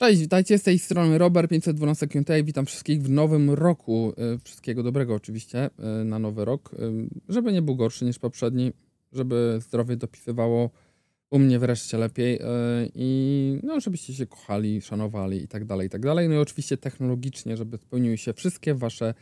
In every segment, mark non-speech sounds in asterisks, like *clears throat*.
Cześć, witajcie z tej strony Robert 512 QT. Witam wszystkich w nowym roku. E, wszystkiego dobrego oczywiście e, na nowy rok. E, żeby nie był gorszy niż poprzedni, żeby zdrowie dopisywało u mnie wreszcie lepiej i no, żebyście się kochali, szanowali i tak dalej, i tak dalej. No i oczywiście technologicznie, żeby spełniły się wszystkie wasze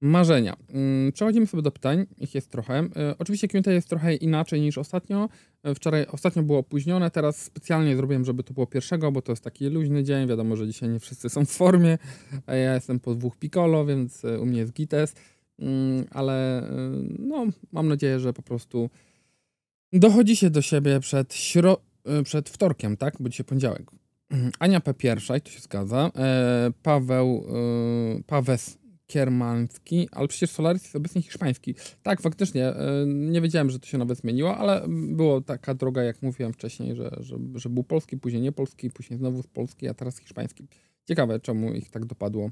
Marzenia. Mm, przechodzimy sobie do pytań, ich jest trochę. E, oczywiście Q&A jest trochę inaczej niż ostatnio. E, wczoraj, ostatnio było opóźnione, teraz specjalnie zrobiłem, żeby to było pierwszego, bo to jest taki luźny dzień. Wiadomo, że dzisiaj nie wszyscy są w formie. a Ja jestem po dwóch piccolo, więc e, u mnie jest gites. Mm, ale no, mam nadzieję, że po prostu dochodzi się do siebie przed, śro... przed wtorkiem, tak? Bo dzisiaj poniedziałek. *clears throat* Ania P. pierwsza, i to się zgadza. Paweł, Pawes Kiermański, ale przecież Solaris jest obecnie hiszpański. Tak, faktycznie, e, nie wiedziałem, że to się nawet zmieniło, ale było taka droga, jak mówiłem wcześniej, że, że, że był polski, później nie polski, później znowu z polski, a teraz hiszpański. Ciekawe, czemu ich tak dopadło.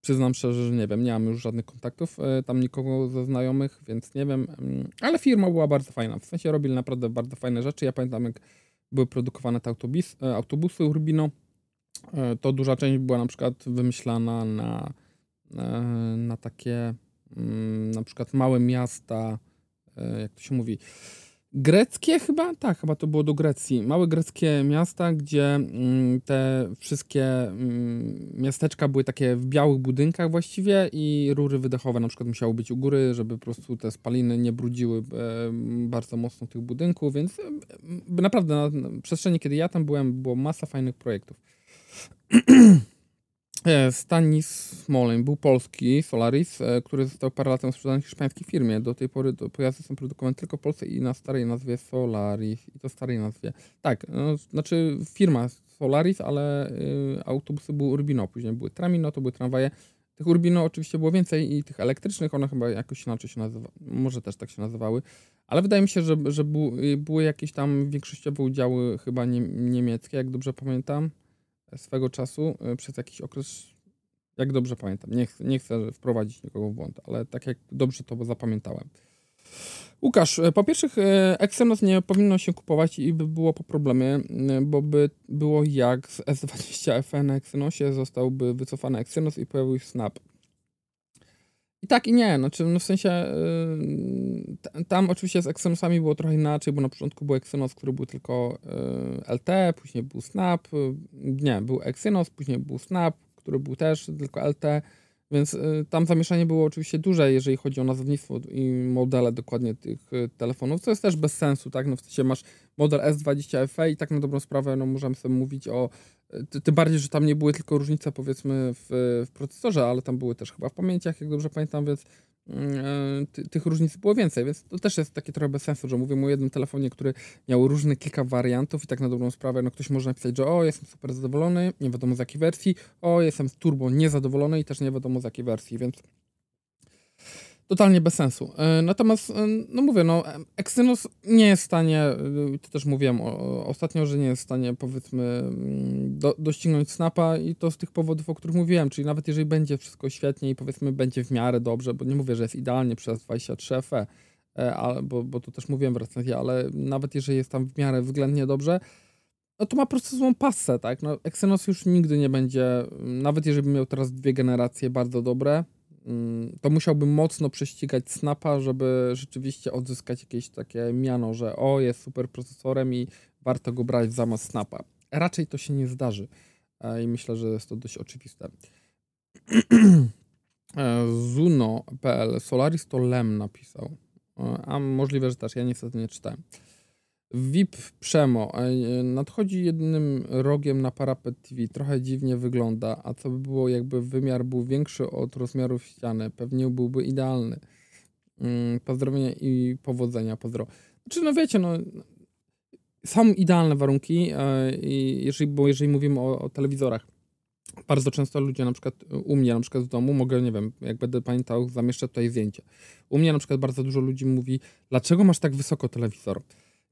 Przyznam szczerze, że nie wiem, nie mam już żadnych kontaktów, e, tam nikogo ze znajomych, więc nie wiem, mm, ale firma była bardzo fajna, w sensie robili naprawdę bardzo fajne rzeczy. Ja pamiętam, jak były produkowane te autobus, e, autobusy Urbino, to duża część była na przykład wymyślana na na takie mm, na przykład małe miasta, e, jak to się mówi, greckie chyba? Tak, chyba to było do Grecji. Małe greckie miasta, gdzie mm, te wszystkie mm, miasteczka były takie w białych budynkach właściwie i rury wydechowe na przykład musiały być u góry, żeby po prostu te spaliny nie brudziły e, bardzo mocno tych budynków, więc naprawdę na przestrzeni, kiedy ja tam byłem, było masa fajnych projektów. *clears throat* E, Stanis Smoleń był polski Solaris, e, który został parę lat temu sprzedany hiszpańskiej firmie. Do tej pory pojazdy są produkowane tylko w Polsce i na starej nazwie Solaris. I to starej nazwie. Tak, no, znaczy firma Solaris, ale y, autobusy były Urbino. Później były Tramino, to były tramwaje. Tych Urbino oczywiście było więcej i tych elektrycznych, one chyba jakoś inaczej się nazywały. Może też tak się nazywały. Ale wydaje mi się, że, że były jakieś tam większościowe udziały chyba nie, niemieckie, jak dobrze pamiętam swego czasu e, przez jakiś okres, jak dobrze pamiętam, nie, chcę, nie chcę wprowadzić nikogo w błąd, ale tak jak dobrze to zapamiętałem. Łukasz, e, po pierwsze e, Exynos nie powinno się kupować i by było po problemie, bo by było jak z S20FE na Exynosie zostałby wycofany Exynos i pojawił się Snap. I tak i nie, znaczy no w sensie yy, tam oczywiście z Exynosami było trochę inaczej, bo na początku był Exynos, który był tylko yy, LT, później był Snap, yy, nie, był Exynos, później był Snap, który był też tylko LT, więc y, tam zamieszanie było oczywiście duże, jeżeli chodzi o nazewnictwo i modele dokładnie tych y, telefonów, co jest też bez sensu, tak, no w sensie masz model S20 FE i tak na dobrą sprawę, no możemy sobie mówić o tym bardziej, że tam nie były tylko różnice powiedzmy w, w procesorze, ale tam były też chyba w pamięciach, jak dobrze pamiętam, więc mm, e, ty, tych różnic było więcej, więc to też jest takie trochę bez sensu, że mówimy o jednym telefonie, który miał różne kilka wariantów i tak na dobrą sprawę, no ktoś może napisać, że o, jestem super zadowolony, nie wiadomo z jakiej wersji, o, jestem turbo niezadowolony i też nie wiadomo z jakiej wersji, więc totalnie bez sensu. E, natomiast, e, no mówię, no, Exynos nie jest w stanie, e, to też mówiłem ostatnio, że nie jest w stanie, powiedzmy, mm, do, doścignąć Snapa i to z tych powodów, o których mówiłem, czyli nawet jeżeli będzie wszystko świetnie i powiedzmy będzie w miarę dobrze, bo nie mówię, że jest idealnie przez 23 FE, ale, bo, bo to też mówiłem w recenzji, ale nawet jeżeli jest tam w miarę względnie dobrze, no to ma po prostu złą passę, tak? No, Exynos już nigdy nie będzie, nawet jeżeli miał teraz dwie generacje bardzo dobre, Mm, to musiałbym mocno prześcigać Snapa, żeby rzeczywiście odzyskać jakieś takie miano, że o, jest super procesorem i warto go brać zamiast Snapa. Raczej to się nie zdarzy e, i myślę, że jest to dość oczywiste. *clears throat* E, Zuno.pl Solaris to Lem napisał. E, a możliwe, że też. Ja niestety nie czytałem. VIP Przemo. E, nadchodzi jednym rogiem na parapet TV. Trochę dziwnie wygląda, a co by było, jakby wymiar był większy od rozmiarów ściany. Pewnie byłby idealny. Mm, pozdrowienia i powodzenia. Pozdro. Znaczy, no wiecie, no, są idealne warunki, e, jeżeli, bo jeżeli mówimy o, o telewizorach, bardzo często ludzie na przykład u mnie na przykład w domu, mogę, nie wiem, jak będę pamiętał, zamieszczę tutaj zdjęcie. U mnie na przykład bardzo dużo ludzi mówi, dlaczego masz tak wysoko telewizor?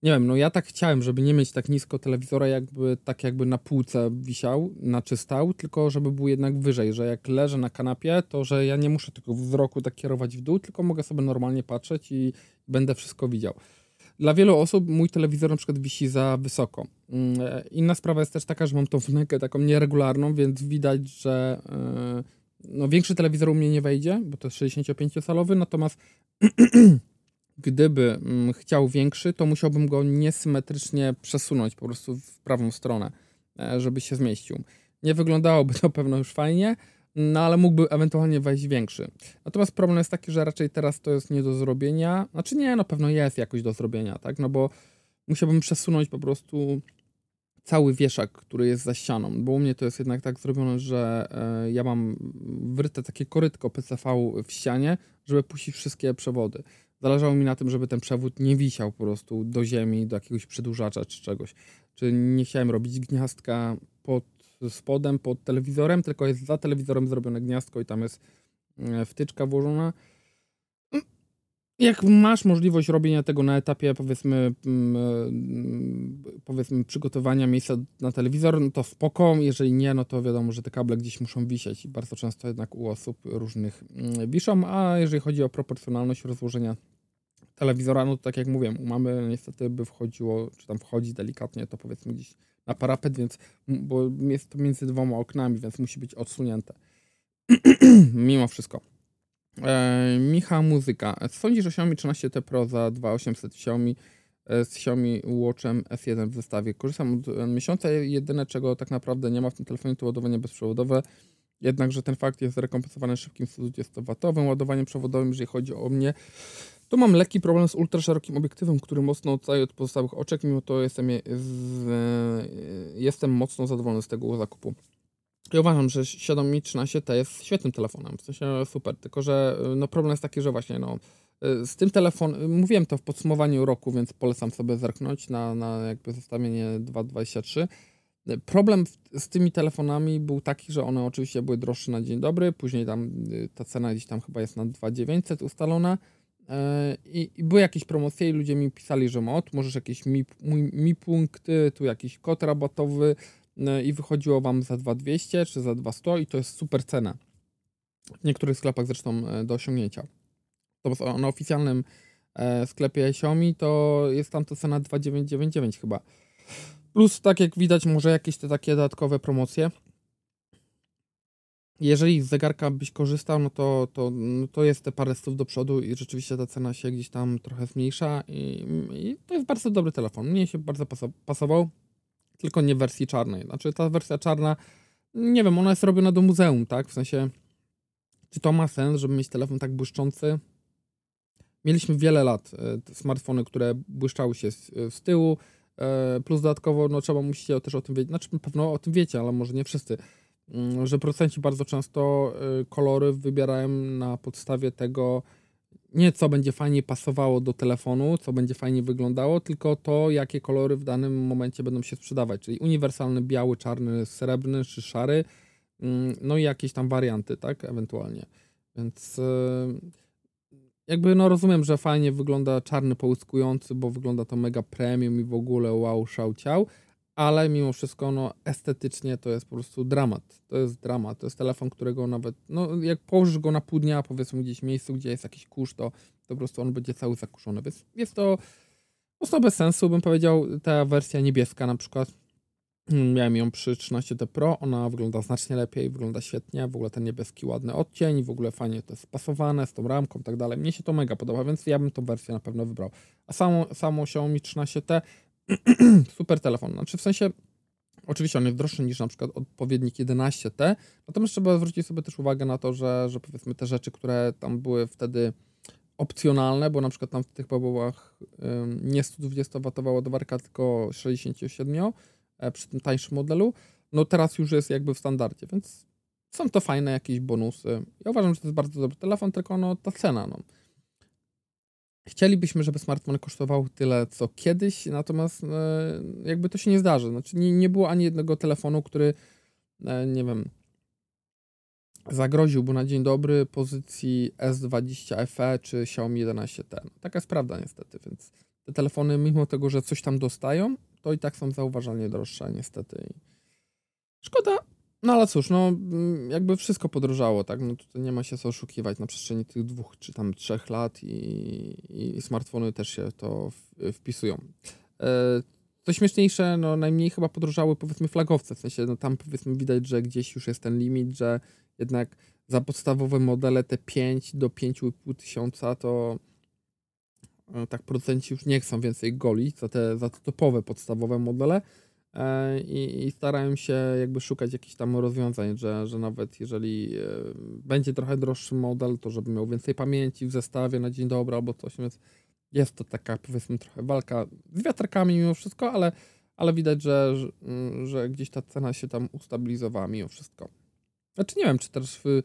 Nie wiem, no ja tak chciałem, żeby nie mieć tak nisko telewizora, jakby tak jakby na półce wisiał, znaczy stał, tylko żeby był jednak wyżej, że jak leżę na kanapie, to że ja nie muszę tylko wzroku tak kierować w dół, tylko mogę sobie normalnie patrzeć i będę wszystko widział. dla wielu osób mój telewizor na przykład wisi za wysoko. Mm, e, inna sprawa jest też taka, że mam tą wnękę taką nieregularną, więc widać, że e, no, większy telewizor u mnie nie wejdzie, bo to jest 65-calowy, natomiast *clears throat* gdyby mm, chciał większy, to musiałbym go niesymetrycznie przesunąć po prostu w prawą stronę, e, żeby się zmieścił. Nie wyglądałoby to pewno już fajnie, no ale mógłby ewentualnie wejść większy. Natomiast problem jest taki, że raczej teraz to jest nie do zrobienia. Znaczy nie, no pewno jest jakoś do zrobienia, tak? No bo musiałbym przesunąć po prostu cały wieszak, który jest za ścianą, bo u mnie to jest jednak tak zrobione, że e, ja mam wryte takie korytko PCV w ścianie, żeby puścić wszystkie przewody. Zależało mi na tym, żeby ten przewód nie wisiał po prostu do ziemi, do jakiegoś przedłużacza czy czegoś. Czy nie chciałem robić gniazdka pod spodem, pod telewizorem, tylko jest za telewizorem zrobione gniazdko i tam jest e, wtyczka włożona. Mm, jak masz możliwość robienia tego na etapie powiedzmy, mm, e, powiedzmy przygotowania miejsca na telewizor, no to spoko. Jeżeli nie, no to wiadomo, że te kable gdzieś muszą wisieć i bardzo często jednak u osób różnych mm, wiszą, a jeżeli chodzi o proporcjonalność rozłożenia telewizora, no to tak jak mówiłem, u mamy niestety by wchodziło, czy tam wchodzi delikatnie, to powiedzmy gdzieś na parapet, więc bo jest to między dwoma oknami, więc musi być odsunięte. *clears throat* Mimo wszystko. E, Micha Muzyka. Sądzisz, że Xiaomi 13T Pro za 2800 Xiaomi e, z Xiaomi Watchem S1 w zestawie. Korzystam od e, miesiąca. Jedyne, czego tak naprawdę nie ma w tym telefonie, to ładowanie bezprzewodowe. Jednakże ten fakt jest rekompensowany szybkim 120W ładowaniem przewodowym, jeżeli chodzi o mnie. Tu mam lekki problem z ultraszerokim obiektywem, który mocno odstaje od pozostałych oczek, mimo to jestem, z, jestem mocno zadowolony z tego zakupu. I uważam, że Xiaomi 13T jest świetnym telefonem, w sensie super, tylko że no problem jest taki, że właśnie no, z tym telefonem, mówiłem to w podsumowaniu roku, więc polecam sobie zerknąć na, na jakby zestawienie 2.23. Problem z tymi telefonami był taki, że one oczywiście były droższe na dzień dobry, później tam ta cena gdzieś tam chyba jest na 2.900 ustalona, E, I, I, były jakieś promocje i ludzie mi pisali, że mod, możesz jakieś mi, mi, mi punkty, tu jakiś kod rabatowy e, i wychodziło wam za 2200 czy za 200 i to jest super cena. W niektórych sklepach zresztą e, do osiągnięcia. To na oficjalnym sklepie Xiaomi to jest tam to cena 2999 chyba. Plus tak jak widać może jakieś te takie dodatkowe promocje jeżeli z zegarka byś korzystał, no to, to, no to jest te parę stów do przodu i rzeczywiście ta cena się gdzieś tam trochę zmniejsza i, i to jest bardzo dobry telefon. Mnie się bardzo pasował, tylko nie w wersji czarnej. Znaczy ta wersja czarna, nie wiem, ona jest robiona do muzeum, tak? W sensie, czy to ma sens, żeby mieć telefon tak błyszczący? Mieliśmy wiele lat e, smartfony, które błyszczały się z, z tyłu, e, plus dodatkowo, no trzeba musicie też o tym wiedzieć, znaczy pewno o tym wiecie, ale może nie wszyscy że producenci bardzo często y, kolory wybierają na podstawie tego, nie co będzie fajnie pasowało do telefonu, co będzie fajnie wyglądało, tylko to, jakie kolory w danym momencie będą się sprzedawać, czyli uniwersalny, biały, czarny, srebrny czy szary, mm, no i jakieś tam warianty, tak, ewentualnie. Więc y, jakby no rozumiem, że fajnie wygląda czarny połyskujący, bo wygląda to mega premium i w ogóle wow, szał ciał, ale mimo wszystko no, estetycznie to jest po prostu dramat. To jest dramat. To jest telefon, którego nawet, no jak położysz go na pół dnia, powiedzmy gdzieś w miejscu, gdzie jest jakiś kurz, to, to po prostu on będzie cały zakuszony. Więc jest to mocno bez sensu, bym powiedział. Ta wersja niebieska na przykład, mm, miałem ją przy 13T Pro, ona wygląda znacznie lepiej, wygląda świetnie, w ogóle ten niebieski ładny odcień, w ogóle fajnie to jest spasowane z tą ramką i tak dalej. Mnie się to mega podoba, więc ja bym tą wersję na pewno wybrał. A samo, samo Xiaomi 13T *clears throat* super telefon. Znaczy w sensie, oczywiście on jest droższy niż na przykład odpowiednik 11T, natomiast trzeba zwrócić sobie też uwagę na to, że, że powiedzmy te rzeczy, które tam były wtedy opcjonalne, bo na przykład tam w tych babowach nie 120W ładowarka, tylko 67 e, przy tym tańszym modelu, no teraz już jest jakby w standardzie, więc są to fajne jakieś bonusy. Ja uważam, że to jest bardzo dobry telefon, tylko no ta cena, no. Chcielibyśmy, żeby smartfon kosztował tyle, co kiedyś, natomiast e, jakby to się nie zdarzy. Znaczy, nie, nie było ani jednego telefonu, który, e, nie wiem, zagroziłby na dzień dobry pozycji S20 FE czy Xiaomi 11T. No, taka jest prawda niestety, więc te telefony, mimo tego, że coś tam dostają, to i tak są zauważalnie droższe niestety. Szkoda, No ale cóż, no mm, jakby wszystko podrożało, tak? No tutaj nie ma się co oszukiwać na przestrzeni tych dwóch czy tam trzech lat i, i smartfony też się to w, wpisują. E, co śmieszniejsze, no najmniej chyba podrożały powiedzmy flagowce, w sensie no tam powiedzmy widać, że gdzieś już jest ten limit, że jednak za podstawowe modele te 5 do 5,5 tysiąca to e, tak producenci już nie chcą więcej goli za te, za te topowe podstawowe modele e, i, i starają się jakby szukać jakichś tam rozwiązań, że, że nawet jeżeli e, będzie trochę droższy model, to żeby miał więcej pamięci w zestawie na dzień dobry albo coś, więc jest to taka powiedzmy trochę walka z wiatrkami mimo wszystko, ale, ale widać, że, że, że gdzieś ta cena się tam ustabilizowała mimo wszystko. Znaczy nie wiem, czy też w, y,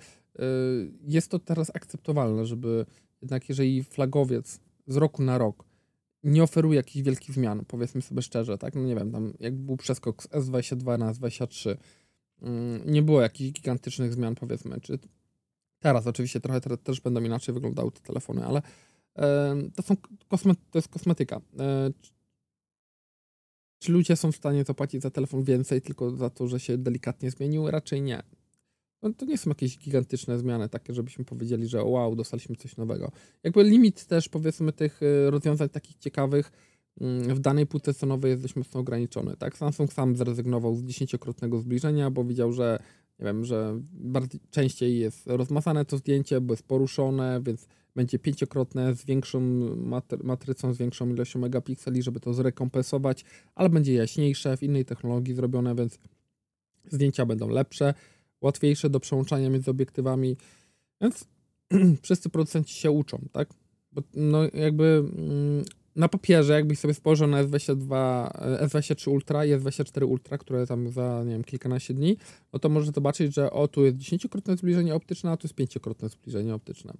jest to teraz akceptowalne, żeby jednak jeżeli flagowiec z roku na rok nie oferuje jakichś wielkich zmian, powiedzmy sobie szczerze, tak, no nie wiem, tam jak był przeskok z S22 na S23, mm, nie było jakichś gigantycznych zmian, powiedzmy, czy teraz oczywiście trochę też będą inaczej wyglądały te telefony, ale to, są kosme, to jest kosmetyka. E, czy ludzie są w stanie zapłacić za telefon więcej tylko za to, że się delikatnie zmienił? Raczej nie. No, to nie są jakieś gigantyczne zmiany, takie, żebyśmy powiedzieli, że wow, dostaliśmy coś nowego. Jakby limit też, powiedzmy, tych e, rozwiązań takich ciekawych mm, w danej półce cenowej jest dość mocno ograniczony. Tak? Samsung sam zrezygnował z dziesięciokrotnego zbliżenia, bo widział, że nie wiem, że bardziej, częściej jest rozmazane to zdjęcie, bo jest poruszone, więc będzie pięciokrotne z większą matrycą, z większą ilością megapikseli, żeby to zrekompensować, ale będzie jaśniejsze, w innej technologii zrobione, więc zdjęcia będą lepsze, łatwiejsze do przełączania między obiektywami, więc *clears throat* wszyscy producenci się uczą, tak? Bo no jakby mm, na papierze, jakbyś sobie spojrzał na S22, S23 Ultra i S24 Ultra, które tam za, nie wiem, kilkanaście dni, no to możesz zobaczyć, że o, tu jest dziesięciokrotne zbliżenie optyczne, a tu jest pięciokrotne zbliżenie optyczne.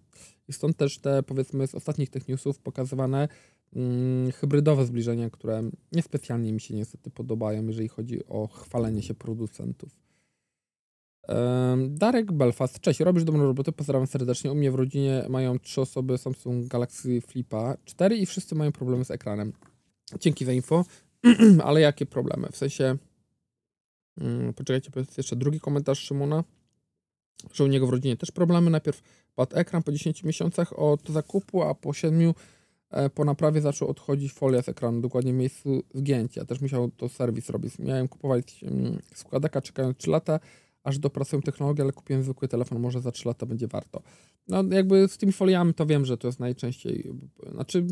I stąd też te, powiedzmy, z ostatnich tych newsów pokazywane hmm, hybrydowe zbliżenia, które niespecjalnie mi się niestety podobają, jeżeli chodzi o chwalenie się producentów. Darek Belfast, cześć, robisz dobrą robotę, pozdrawiam serdecznie. U mnie w rodzinie mają trzy osoby Samsung Galaxy Flipa 4 i wszyscy mają problemy z ekranem. Dzięki za info, *clears throat* ale jakie problemy? W sensie, hmm, poczekajcie, jest jeszcze drugi komentarz Szymona, że u niego w rodzinie też problemy. Najpierw padł ekran po 10 miesiącach od zakupu, a po 7 e, po naprawie zaczął odchodzić folia z ekranu, dokładnie w miejscu zgięcia. Też musiał to serwis robić. Miałem kupować mm, składaka czekając 3 lata, aż dopracują technologię, ale kupiłem zwykły telefon, może za 3 lata będzie warto. No jakby z tymi foliami to wiem, że to jest najczęściej, znaczy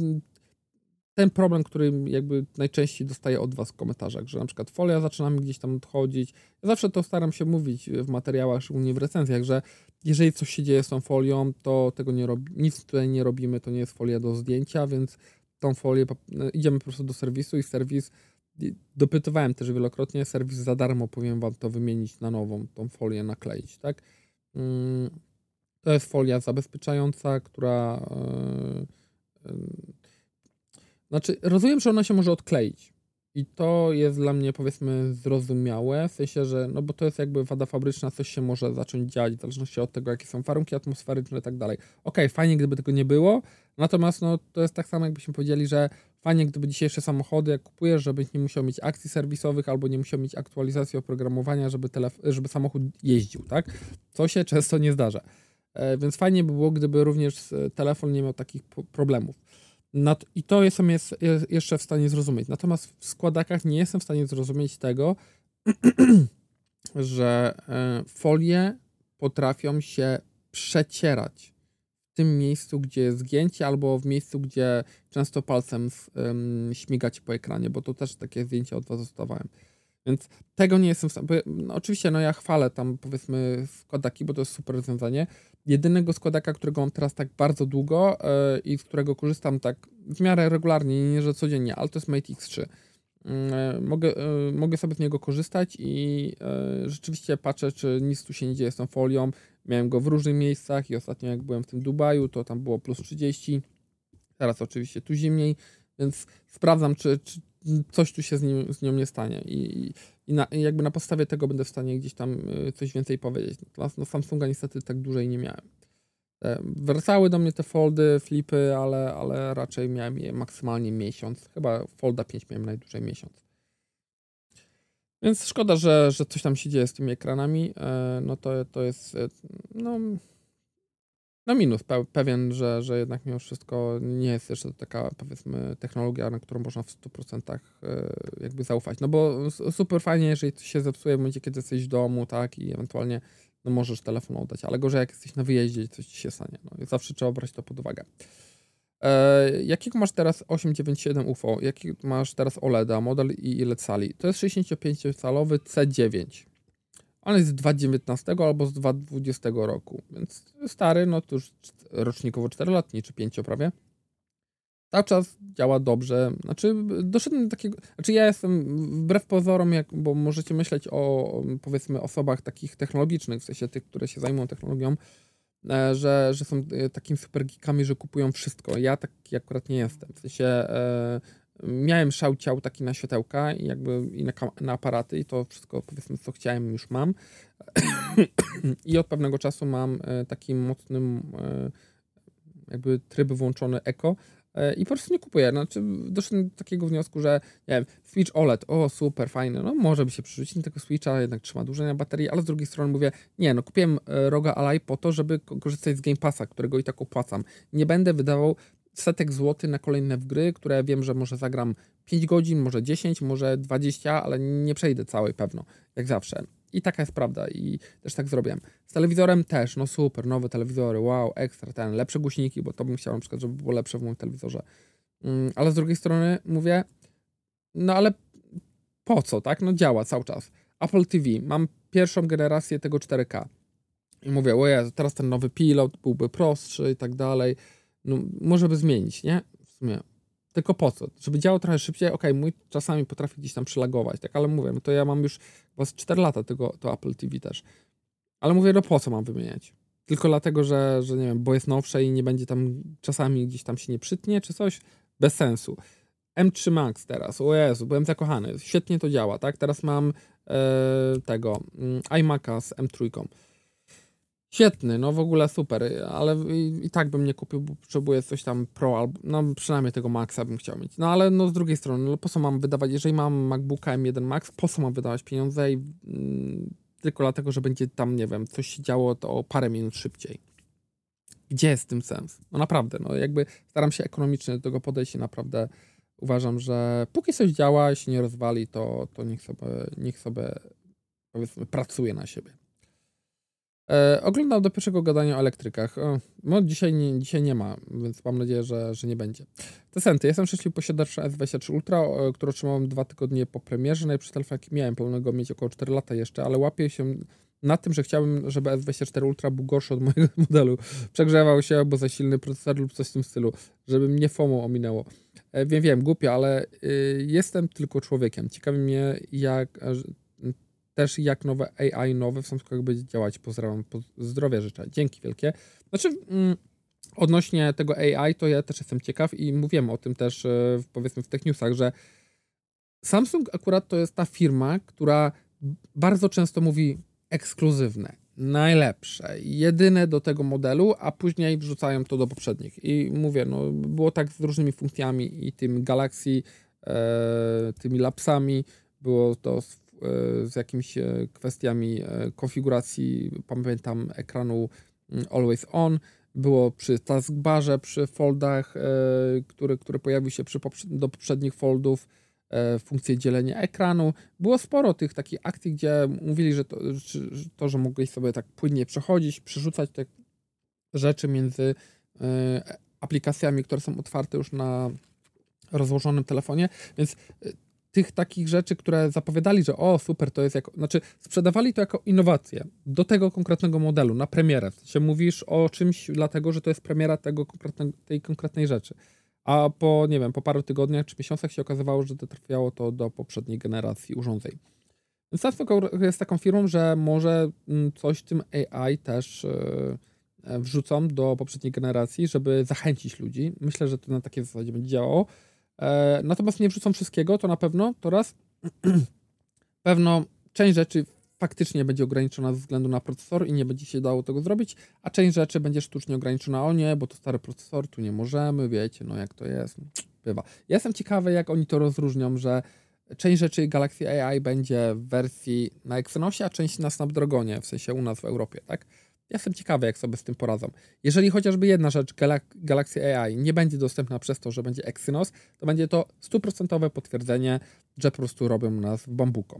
ten problem, który jakby najczęściej dostaję od was w komentarzach, że na przykład folia zaczyna mi gdzieś tam odchodzić. Ja zawsze to staram się mówić w materiałach, szczególnie w recenzjach, że jeżeli coś się dzieje z tą folią, to tego nie robi, nic tutaj nie robimy, to nie jest folia do zdjęcia, więc tą folię idziemy po prostu do serwisu i serwis dopytywałem też wielokrotnie, serwis za darmo powiem wam to wymienić na nową, tą folię nakleić, tak? Mm, to jest folia zabezpieczająca, która yy, yy, znaczy, rozumiem, że ona się może odkleić. I to jest dla mnie powiedzmy zrozumiałe, w sensie, że no bo to jest jakby wada fabryczna, coś się może zacząć dziać w zależności od tego, jakie są warunki atmosferyczne i tak dalej. Okej, fajnie, gdyby tego nie było, natomiast no to jest tak samo, jakbyśmy powiedzieli, że fajnie, gdyby dzisiejsze samochody, jak kupujesz, żebyś nie musiał mieć akcji serwisowych albo nie musiał mieć aktualizacji oprogramowania, żeby, żeby samochód jeździł, tak? Co się często nie zdarza. E, więc fajnie by było, gdyby również telefon nie miał takich problemów. I to jestem jest, jest jeszcze w stanie zrozumieć. Natomiast w składakach nie jestem w stanie zrozumieć tego, *clears throat* że e, folie potrafią się przecierać tym miejscu, gdzie jest zgięcie, albo w miejscu, gdzie często palcem um, śmigacie po ekranie, bo to też takie zdjęcia od Was zostawałem. Więc tego nie jestem w stanie. No, oczywiście, no ja chwalę tam powiedzmy składaki, bo to jest super rozwiązanie. Jedynego składaka, którego mam teraz tak bardzo długo yy, i z którego korzystam tak w miarę regularnie, nie że codziennie, ale to jest Mate X3. Yy, mogę, yy, mogę sobie z niego korzystać i rzeczywiście patrzę, czy nic tu się nie dzieje z tą folią. Miałem go w różnych miejscach i ostatnio jak byłem w tym Dubaju, to tam było plus 30. Teraz oczywiście tu zimniej, więc sprawdzam, czy, czy coś tu się z, nim, z nią nie stanie i, i, na, i, jakby na podstawie tego będę w stanie gdzieś tam y, coś więcej powiedzieć. Natomiast no, Samsunga niestety tak dłużej nie miałem. Wracały do mnie te foldy, flipy, ale, ale raczej miałem je maksymalnie miesiąc. Chyba folda 5 miałem najdłużej miesiąc. Więc szkoda, że, że coś tam się dzieje z tymi ekranami. E, no to, to jest e, no, no minus pe pewien, że, że jednak mimo wszystko nie jest jeszcze taka powiedzmy technologia, na którą można w 100% e, jakby zaufać. No bo super fajnie, jeżeli coś się zepsuje w momencie, kiedy jesteś w domu, tak, i ewentualnie no możesz telefon oddać, ale gorzej jak jesteś na wyjeździe i coś ci się stanie. No, zawsze trzeba brać to pod uwagę. E, jakiego masz teraz 897 UFO? Jaki masz teraz OLEDa, model i ile cali? To jest 65-calowy C9. On jest z 2019 albo z 2020 roku, więc stary, no to już rocznikowo 4-letni czy 5 prawie. Cały czas działa dobrze. Znaczy, doszedłem do takiego. Znaczy, ja jestem wbrew pozorom, jak, bo możecie myśleć o powiedzmy osobach takich technologicznych, w sensie tych, które się zajmują technologią, że, że są e, takimi super geekami, że kupują wszystko. Ja taki akurat nie jestem. W sensie e, miałem szał ciał taki na światełka i jakby i na, na aparaty i to wszystko powiedzmy co chciałem już mam. *coughs* I od pewnego czasu mam e, taki mocny e, jakby tryb włączony eko e, i po prostu nie kupuję. Znaczy doszedłem do takiego wniosku, że nie wiem, Switch OLED, o super, fajny, no może by się przerzucić na tego Switcha, jednak trzyma dłużej na baterii, ale z drugiej strony mówię, nie, no kupiłem Roga Ally po to, żeby korzystać z Game Passa, którego i tak opłacam. Nie będę wydawał setek złotych na kolejne w gry, które wiem, że może zagram 5 godzin, może 10, może 20, ale nie przejdę całej pewno, jak zawsze. I taka jest prawda i też tak zrobiłem. Z telewizorem też, no super, nowe telewizory, wow, ekstra, ten, lepsze głośniki, bo to bym chciał na przykład, żeby było lepsze w moim telewizorze. Mm, ale z drugiej strony mówię, no ale po co, tak? No działa cały czas. Apple TV, mam pierwszą generację tego 4K. I mówię, o Jezu, teraz ten nowy pilot byłby prostszy i tak dalej no, może by zmienić, nie? W sumie. Tylko po co? Żeby działał trochę szybciej, okay, mój czasami potrafi gdzieś tam przylagować, tak, ale mówię, no to ja mam już chyba 4 lata tego, to Apple TV też. Ale mówię, no po co mam wymieniać? Tylko dlatego, że, że nie wiem, bo jest nowsze i nie będzie tam, czasami gdzieś tam się nie przytnie, czy coś? Bez sensu. M3 Max teraz, o Jezu, byłem zakochany, świetnie to działa, tak? Teraz mam e, tego, mm, iMac'a z M3. Świetny, no w ogóle super, ale i, i, tak bym nie kupił, bo potrzebuję coś tam Pro, albo no przynajmniej tego Maxa bym chciał mieć. No ale no z drugiej strony, no po co mam wydawać, jeżeli mam MacBooka M1 Max, po co mam wydawać pieniądze i mm, tylko dlatego, że będzie tam, nie wiem, coś się działo to o parę minut szybciej. Gdzie jest tym sens? No naprawdę, no jakby staram się ekonomicznie do tego podejść i naprawdę uważam, że póki coś działa i się nie rozwali, to, to niech sobie, niech sobie powiedzmy pracuje na siebie. E, oglądam do pierwszego gadania o elektrykach. No dzisiaj nie, dzisiaj nie ma, więc mam nadzieję, że, że nie będzie. Tesenty. Jestem szczęśliwy posiadaczem S23 Ultra, e, który otrzymałem dwa tygodnie po premierze. Najpierw telefon jaki miałem, pełnego mieć około 4 lata jeszcze, ale łapię się na tym, że chciałbym, żeby S24 Ultra był gorszy od mojego *laughs* modelu. Przegrzewał się, albo za silny procesor lub coś w tym stylu, żeby mnie FOMO ominęło. E, wiem, wiem, głupio, ale y, jestem tylko człowiekiem. Ciekawi mnie, jak też jak nowe AI nowe w Samsungach będzie działać. Pozdrawiam, zdrowia życzę. Dzięki wielkie. Znaczy, mm, odnośnie tego AI, to ja też jestem ciekaw i mówiłem o tym też e, powiedzmy w tych newsach, że Samsung akurat to jest ta firma, która bardzo często mówi ekskluzywne, najlepsze, jedyne do tego modelu, a później wrzucają to do poprzednich. I mówię, no było tak z różnymi funkcjami i tym Galaxy, e, tymi lapsami, było to z z jakimiś e, kwestiami e, konfiguracji, pamiętam, ekranu mm, Always On. Było przy taskbarze, przy foldach, które, które pojawiły się przy do poprzednich foldów, funkcje dzielenia ekranu. Było sporo tych takich akcji, gdzie mówili, że to, że, to, że mogłeś sobie tak płynnie przechodzić, przerzucać te rzeczy między aplikacjami, które są otwarte już na rozłożonym telefonie, więc tych takich rzeczy, które zapowiadali, że o super, to jest jako, znaczy sprzedawali to jako innowację do tego konkretnego modelu, na premierę. W sensie mówisz o czymś dlatego, że to jest premiera tego konkretne, tej konkretnej rzeczy. A po, nie wiem, po paru tygodniach czy miesiącach się okazywało, że trafiało to do poprzedniej generacji urządzeń. Samsung jest taką firmą, że może mm, coś tym AI też e, wrzucą do poprzedniej generacji, żeby zachęcić ludzi. Myślę, że to na takiej zasadzie będzie działało. E, natomiast nie wrzucą wszystkiego, to na pewno, to raz. *clears throat* Pewno część rzeczy faktycznie będzie ograniczona ze względu na procesor i nie będzie się dało tego zrobić, a część rzeczy będzie sztucznie ograniczona. O nie, bo to stary procesor, tu nie możemy, wiecie, no jak to jest, bywa. Ja jestem ciekawy, jak oni to rozróżnią, że część rzeczy Galaxy AI będzie w wersji na Exynosie, a część na Snapdragonie, w sensie u nas w Europie, tak? Jestem ciekawy, jak sobie z tym poradzą. Jeżeli chociażby jedna rzecz, Galaxy AI, nie będzie dostępna przez to, że będzie Exynos, to będzie to stuprocentowe potwierdzenie, że po prostu robią nas w bambuko.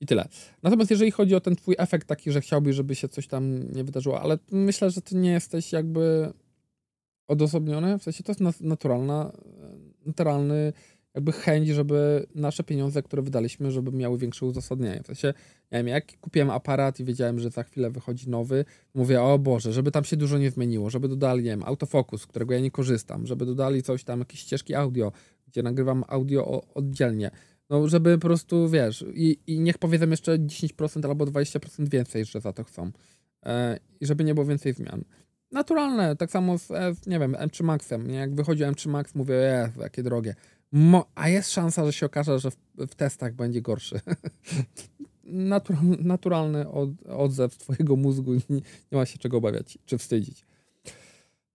I tyle. Natomiast jeżeli chodzi o ten twój efekt taki, że chciałbyś, żeby się coś tam nie wydarzyło, ale myślę, że ty nie jesteś jakby odosobniony, w sensie to jest naturalna, naturalny jakby chęć, żeby nasze pieniądze, które wydaliśmy, żeby miały większe uzasadnienie. W sensie, nie wiem, jak kupiłem aparat i wiedziałem, że za chwilę wychodzi nowy, mówię, o Boże, żeby tam się dużo nie zmieniło, żeby dodali, nie wiem, autofokus, którego ja nie korzystam, żeby dodali coś tam, jakieś ścieżki audio, gdzie nagrywam audio oddzielnie. No, żeby po prostu, wiesz, i, i niech powiedzą jeszcze 10% albo 20% więcej, że za to chcą. E, I żeby nie było więcej zmian. Naturalne, tak samo z, nie wiem, M3 Maxem. Nie? Jak wychodzi M3 Max, mówię, je, jakie drogie. Mo a jest szansa, że się okaże, że w, w testach będzie gorszy. *laughs* Natural, naturalny od, odzew twojego mózgu nie, nie ma się czego obawiać czy wstydzić.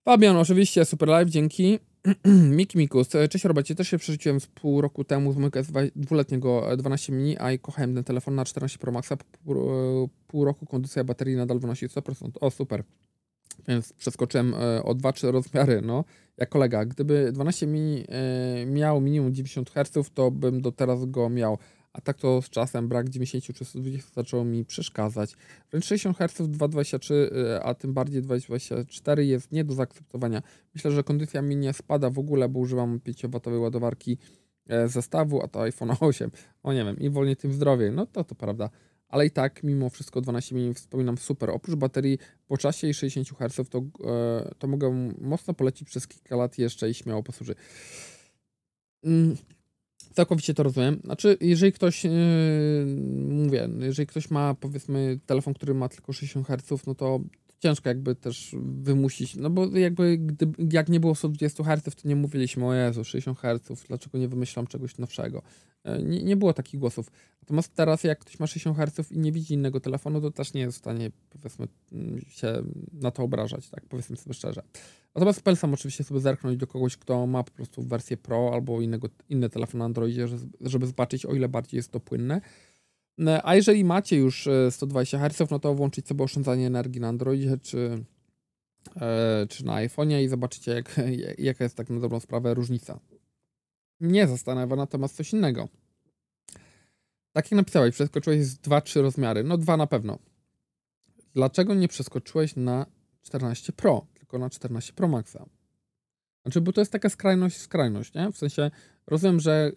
Fabian, oczywiście, super live, dzięki. *clears throat* Miki Mikus, cześć Robercie, też się przerzuciłem z pół roku temu z mojego dwuletniego 12 mini, a i kochałem ten telefon na 14 Pro Maxa. Pół, pół roku kondycja baterii nadal wynosi 100%. O, super. Więc przeskoczyłem e, o 2-3 rozmiary, no, jak kolega. Gdyby 12 mini miał minimum 90 Hz, to bym do teraz go miał. A tak to z czasem brak 90 czy 120 zaczął mi przeszkadzać. Wręcz 60 Hz 2.23, a tym bardziej 2.24 jest nie do zaakceptowania. Myślę, że kondycja mi nie spada w ogóle, bo używam 5W ładowarki e, zestawu, a to iPhone 8. O nie wiem, im wolniej, tym zdrowiej. No to to prawda ale i tak mimo wszystko 12 mm wspominam super. Oprócz baterii po czasie i 60 Hz to, e, to mogę mocno polecić przez kilka lat jeszcze i śmiało posłuży. Mm, całkowicie to rozumiem. Znaczy, jeżeli ktoś, yy, mówię, jeżeli ktoś ma powiedzmy telefon, który ma tylko 60 Hz, no to ciężko jakby też wymusić, no bo jakby gdy, jak nie było 120 Hz, to nie mówiliśmy o Jezu, 60 Hz, dlaczego nie wymyślam czegoś nowszego. E, nie, nie było takich głosów. Natomiast teraz jak ktoś ma 60 Hz i nie widzi innego telefonu, to też nie jest w stanie powiedzmy się na to obrażać, tak powiedzmy sobie szczerze. Natomiast polecam oczywiście sobie zerknąć do kogoś, kto ma po prostu wersję Pro albo innego, inny telefon na Androidzie, żeby zobaczyć o ile bardziej jest to płynne. E, a jeżeli macie już 120 e, Hz, no to włączyć sobie oszczędzanie energii na Androidzie czy, e, czy na iPhone'ie i zobaczycie, jak, *laughs* jaka jest tak na dobrą sprawę różnica. Nie zastanawia natomiast coś innego. Tak jak napisałeś, przeskoczyłeś z 2-3 rozmiary. No dwa na pewno. Dlaczego nie przeskoczyłeś na 14 Pro, tylko na 14 Pro Maxa? Znaczy, bo to jest taka skrajność, skrajność, nie? W sensie, rozumiem, że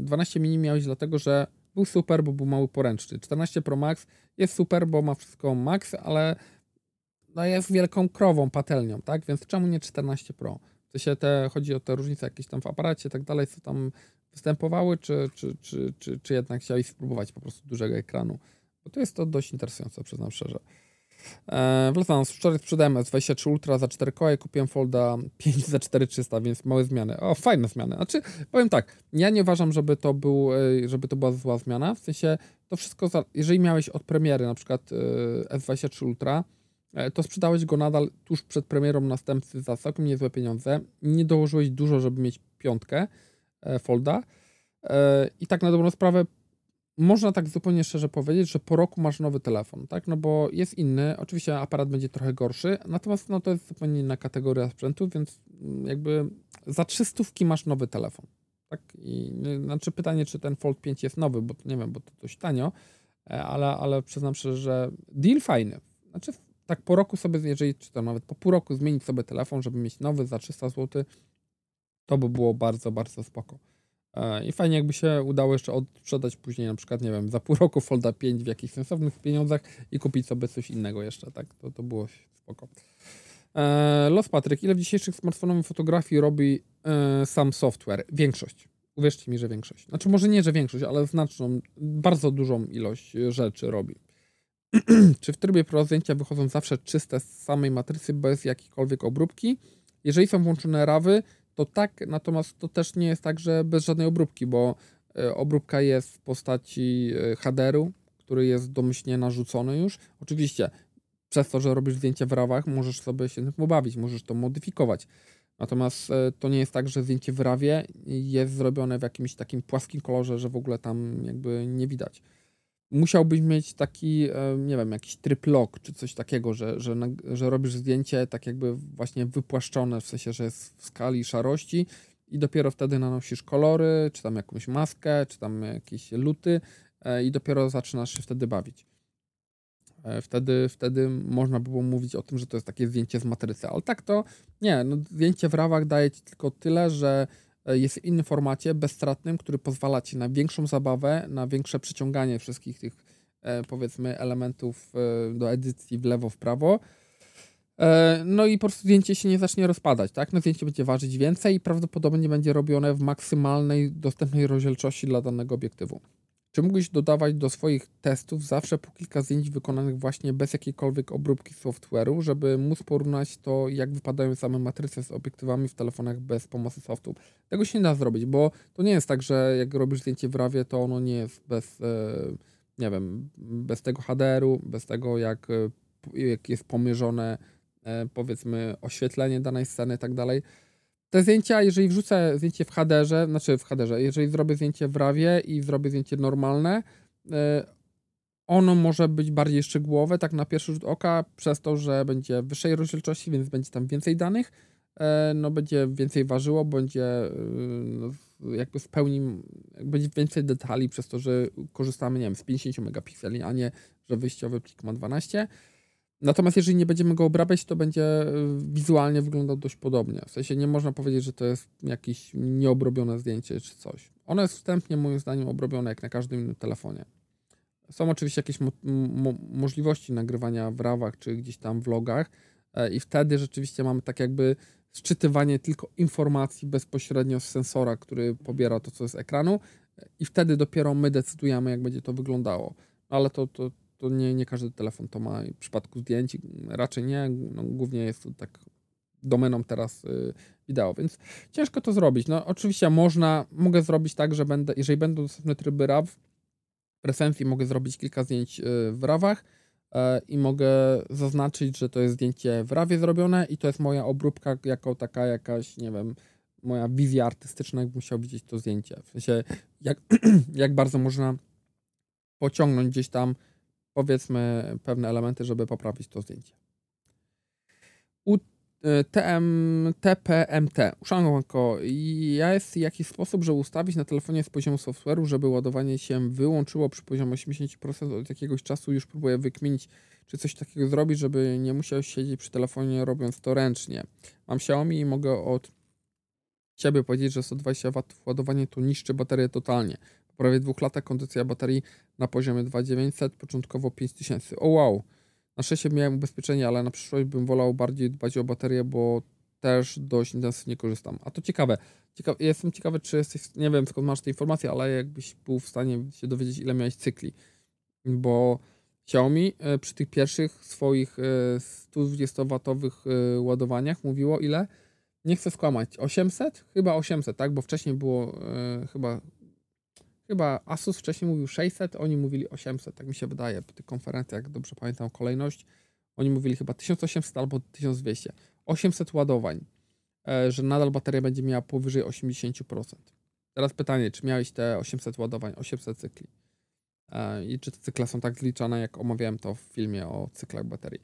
12 y, mini miałeś dlatego, że był super, bo był mały poręczny. 14 Pro Max jest super, bo ma wszystko max, ale no jest wielką krową, patelnią, tak? Więc czemu nie 14 Pro? To się te, chodzi o te różnice jakieś tam w aparacie i tak dalej, co tam występowały, czy, czy, czy, czy, czy jednak chciałeś spróbować po prostu dużego ekranu? Bo to jest to dość interesujące, przyznam szczerze. E, wracając, wczoraj sprzedałem S23 Ultra za 4 koła i kupiłem Folda *laughs* 5 za 4300, więc małe zmiany. O, fajne zmiany. Znaczy, powiem tak, ja nie uważam, żeby to, był, e, żeby to była zła zmiana, w sensie to wszystko, za, jeżeli miałeś od premiery na przykład e, S23 Ultra, to sprzedałeś go nadal tuż przed premierą następcy za całkiem niezłe pieniądze. Nie dołożyłeś dużo, żeby mieć piątkę Folda. I tak na dobrą sprawę można tak zupełnie szczerze powiedzieć, że po roku masz nowy telefon, tak? No bo jest inny, oczywiście aparat będzie trochę gorszy, natomiast no to jest zupełnie inna kategoria sprzętu, więc mm, jakby za 300 masz nowy telefon, tak? I znaczy pytanie, czy ten Fold 5 jest nowy, bo nie wiem, bo to dość tanio, e, ale, ale przyznam szczerze, że deal fajny. Znaczy tak po roku sobie, jeżeli, czy to nawet po pół roku zmienić sobie telefon, żeby mieć nowy za 300 zł, to by było bardzo, bardzo spoko. E, I fajnie jakby się udało jeszcze odsprzedać później na przykład, nie wiem, za pół roku Folda 5 w jakichś sensownych pieniądzach i kupić sobie coś innego jeszcze, tak? To, to było spoko. E, Los Patryk, ile w dzisiejszych smartfonowych fotografii robi e, sam software? Większość. Uwierzcie mi, że większość. Znaczy może nie, że większość, ale znaczną, bardzo dużą ilość rzeczy robi. *clears throat* Czy w trybie pro zdjęcia wychodzą zawsze czyste z samej matrycy bez jakiejkolwiek obróbki? Jeżeli są włączone rawy, to tak, natomiast to też nie jest tak, że bez żadnej obróbki, bo e, obróbka jest w postaci e, headeru, który jest domyślnie narzucony już. Oczywiście przez to, że robisz zdjęcia w rawach, możesz sobie się tym pobawić, możesz to modyfikować. Natomiast e, to nie jest tak, że zdjęcie w rawie jest zrobione w jakimś takim płaskim kolorze, że w ogóle tam jakby nie widać. Musiałbyś mieć taki, e, nie wiem, jakiś tryb czy coś takiego, że, że, że robisz zdjęcie tak jakby właśnie wypłaszczone, w sensie, że jest w skali szarości i dopiero wtedy nanosisz kolory, czy tam jakąś maskę, czy tam jakieś luty e, i dopiero zaczynasz się wtedy bawić. E, wtedy, wtedy można by było mówić o tym, że to jest takie zdjęcie z matrycy, ale tak to nie. No, zdjęcie w rawach daje ci tylko tyle, że jest w innym formacie, bezstratnym, który pozwala ci na większą zabawę, na większe przyciąganie wszystkich tych powiedzmy elementów do edycji w lewo, w prawo E, no i po prostu zdjęcie się nie zacznie rozpadać, tak? No zdjęcie będzie ważyć więcej i prawdopodobnie będzie robione w maksymalnej dostępnej rozdzielczości dla danego obiektywu. Czy mógłbyś dodawać do swoich testów zawsze po kilka zdjęć wykonanych właśnie bez jakiejkolwiek obróbki software'u, żeby móc porównać to, jak wypadają same matryce z obiektywami w telefonach bez pomocy softu? Tego się nie da zrobić, bo to nie jest tak, że jak robisz zdjęcie w RAWie, to ono nie jest bez, e, nie wiem, bez tego HDR-u, bez tego, jak, e, jak jest pomierzone E, powiedzmy oświetlenie danej sceny i tak dalej. Te zdjęcia, jeżeli wrzucę zdjęcie w HDR-ze, znaczy w HDR-ze, jeżeli zrobię zdjęcie w RAWie i zrobię zdjęcie normalne, e, ono może być bardziej szczegółowe, tak na pierwszy rzut oka, przez to, że będzie wyższej rozdzielczości, więc będzie tam więcej danych, e, no będzie więcej ważyło, będzie no, jakby w pełni, będzie więcej detali przez to, że korzystamy, nie wiem, z 50 megapikseli, a nie, że wyjściowy plik ma 12. Natomiast jeżeli nie będziemy go obrabiać, to będzie y, wizualnie wyglądał dość podobnie. W sensie nie można powiedzieć, że to jest jakieś nieobrobione zdjęcie czy coś. Ono jest wstępnie moim zdaniem obrobione jak na każdym innym telefonie. Są oczywiście jakieś mo mo możliwości nagrywania w rawach czy gdzieś tam w logach e, i wtedy rzeczywiście mamy tak jakby szczytywanie tylko informacji bezpośrednio z sensora, który pobiera to, co z ekranu i wtedy dopiero my decydujemy, jak będzie to wyglądało. Ale to, to, to nie, nie każdy telefon to ma. W przypadku zdjęć raczej nie. No, głównie jest to tak domeną teraz y, wideo, więc ciężko to zrobić. No oczywiście można, mogę zrobić tak, że będę, jeżeli będą dostępne tryby RAW, w mogę zrobić kilka zdjęć y, w RAWach y, i mogę zaznaczyć, że to jest zdjęcie w RAWie zrobione i to jest moja obróbka jako taka jakaś, nie wiem, moja wizja artystyczna, jak musiał widzieć to zdjęcie. W sensie, jak, *clears throat* jak bardzo można pociągnąć gdzieś tam powiedzmy pewne elementy, żeby poprawić to zdjęcie. U e, TM, TPMT. Uszanowko, jest jakiś sposób, żeby ustawić na telefonie z poziomu software'u, żeby ładowanie się wyłączyło przy poziomie 80% od jakiegoś czasu już próbuję wykminić, czy coś takiego zrobić, żeby nie musiał siedzieć przy telefonie robiąc to ręcznie. Mam Xiaomi i mogę od siebie powiedzieć, że 120 W ładowanie to niszczy baterię totalnie. Prawie dwóch latach kondycja baterii na poziomie 2900, początkowo 5000. O wow! Na szczęście miałem ubezpieczenie, ale na przyszłość bym wolał bardziej dbać o baterię, bo też dość intensywnie korzystam. A to ciekawe. Cieka jestem ciekawy, czy jesteś, nie wiem skąd masz te informacje, ale jakbyś był w stanie się dowiedzieć, ile miałeś cykli. Bo Xiaomi e, przy tych pierwszych swoich 120W e, e, ładowaniach mówiło ile? Nie chcę skłamać. 800? Chyba 800, tak? Bo wcześniej było chyba Chyba Asus wcześniej mówił 600, oni mówili 800, tak mi się wydaje, po tych konferencjach, jak dobrze pamiętam kolejność. Oni mówili chyba 1800 albo 1200. 800 ładowań, e, że nadal bateria będzie miała powyżej 80%. Teraz pytanie, czy miałeś te 800 ładowań, 800 cykli? E, I czy te cykle są tak zliczane, jak omawiałem to w filmie o cyklach baterii?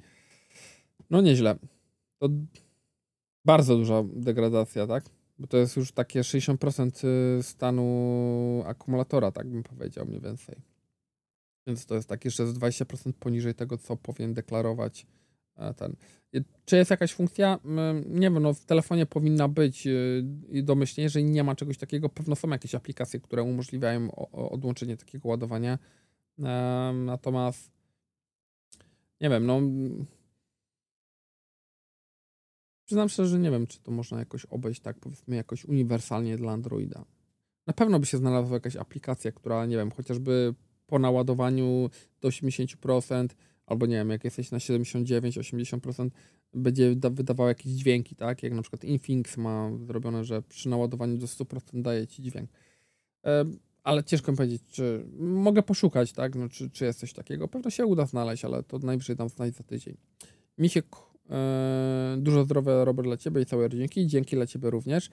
No nieźle. To bardzo duża degradacja, tak? Bo to jest już takie 60% y, stanu akumulatora, tak bym powiedział mniej więcej. Więc to jest takie jeszcze z 20% poniżej tego, co powinien deklarować e, ten. Czy jest jakaś funkcja? Nie wiem, no w telefonie powinna być y, i domyślnie, jeżeli nie ma czegoś takiego, pewno są jakieś aplikacje, które umożliwiają odłączenie takiego ładowania. Natomiast nie wiem, no Przyznam szczerze, że nie wiem, czy to można jakoś obejść tak, powiedzmy, jakoś uniwersalnie dla Androida. Na pewno by się znalazła jakaś aplikacja, która, nie wiem, chociażby po naładowaniu do 80%, albo nie wiem, jak jesteś na 79-80%, będzie wydawała jakieś dźwięki, tak? Jak na przykład Infinix ma zrobione, że przy naładowaniu do 100% daje ci dźwięk. ale ciężko mi powiedzieć, czy mogę poszukać, tak? No, czy, czy jest coś takiego. Pewno się uda znaleźć, ale to najwyżej dam znać za tydzień. Mi się dużo zdrowia Robert dla Ciebie i całej rodzinki. Dzięki dla Ciebie również.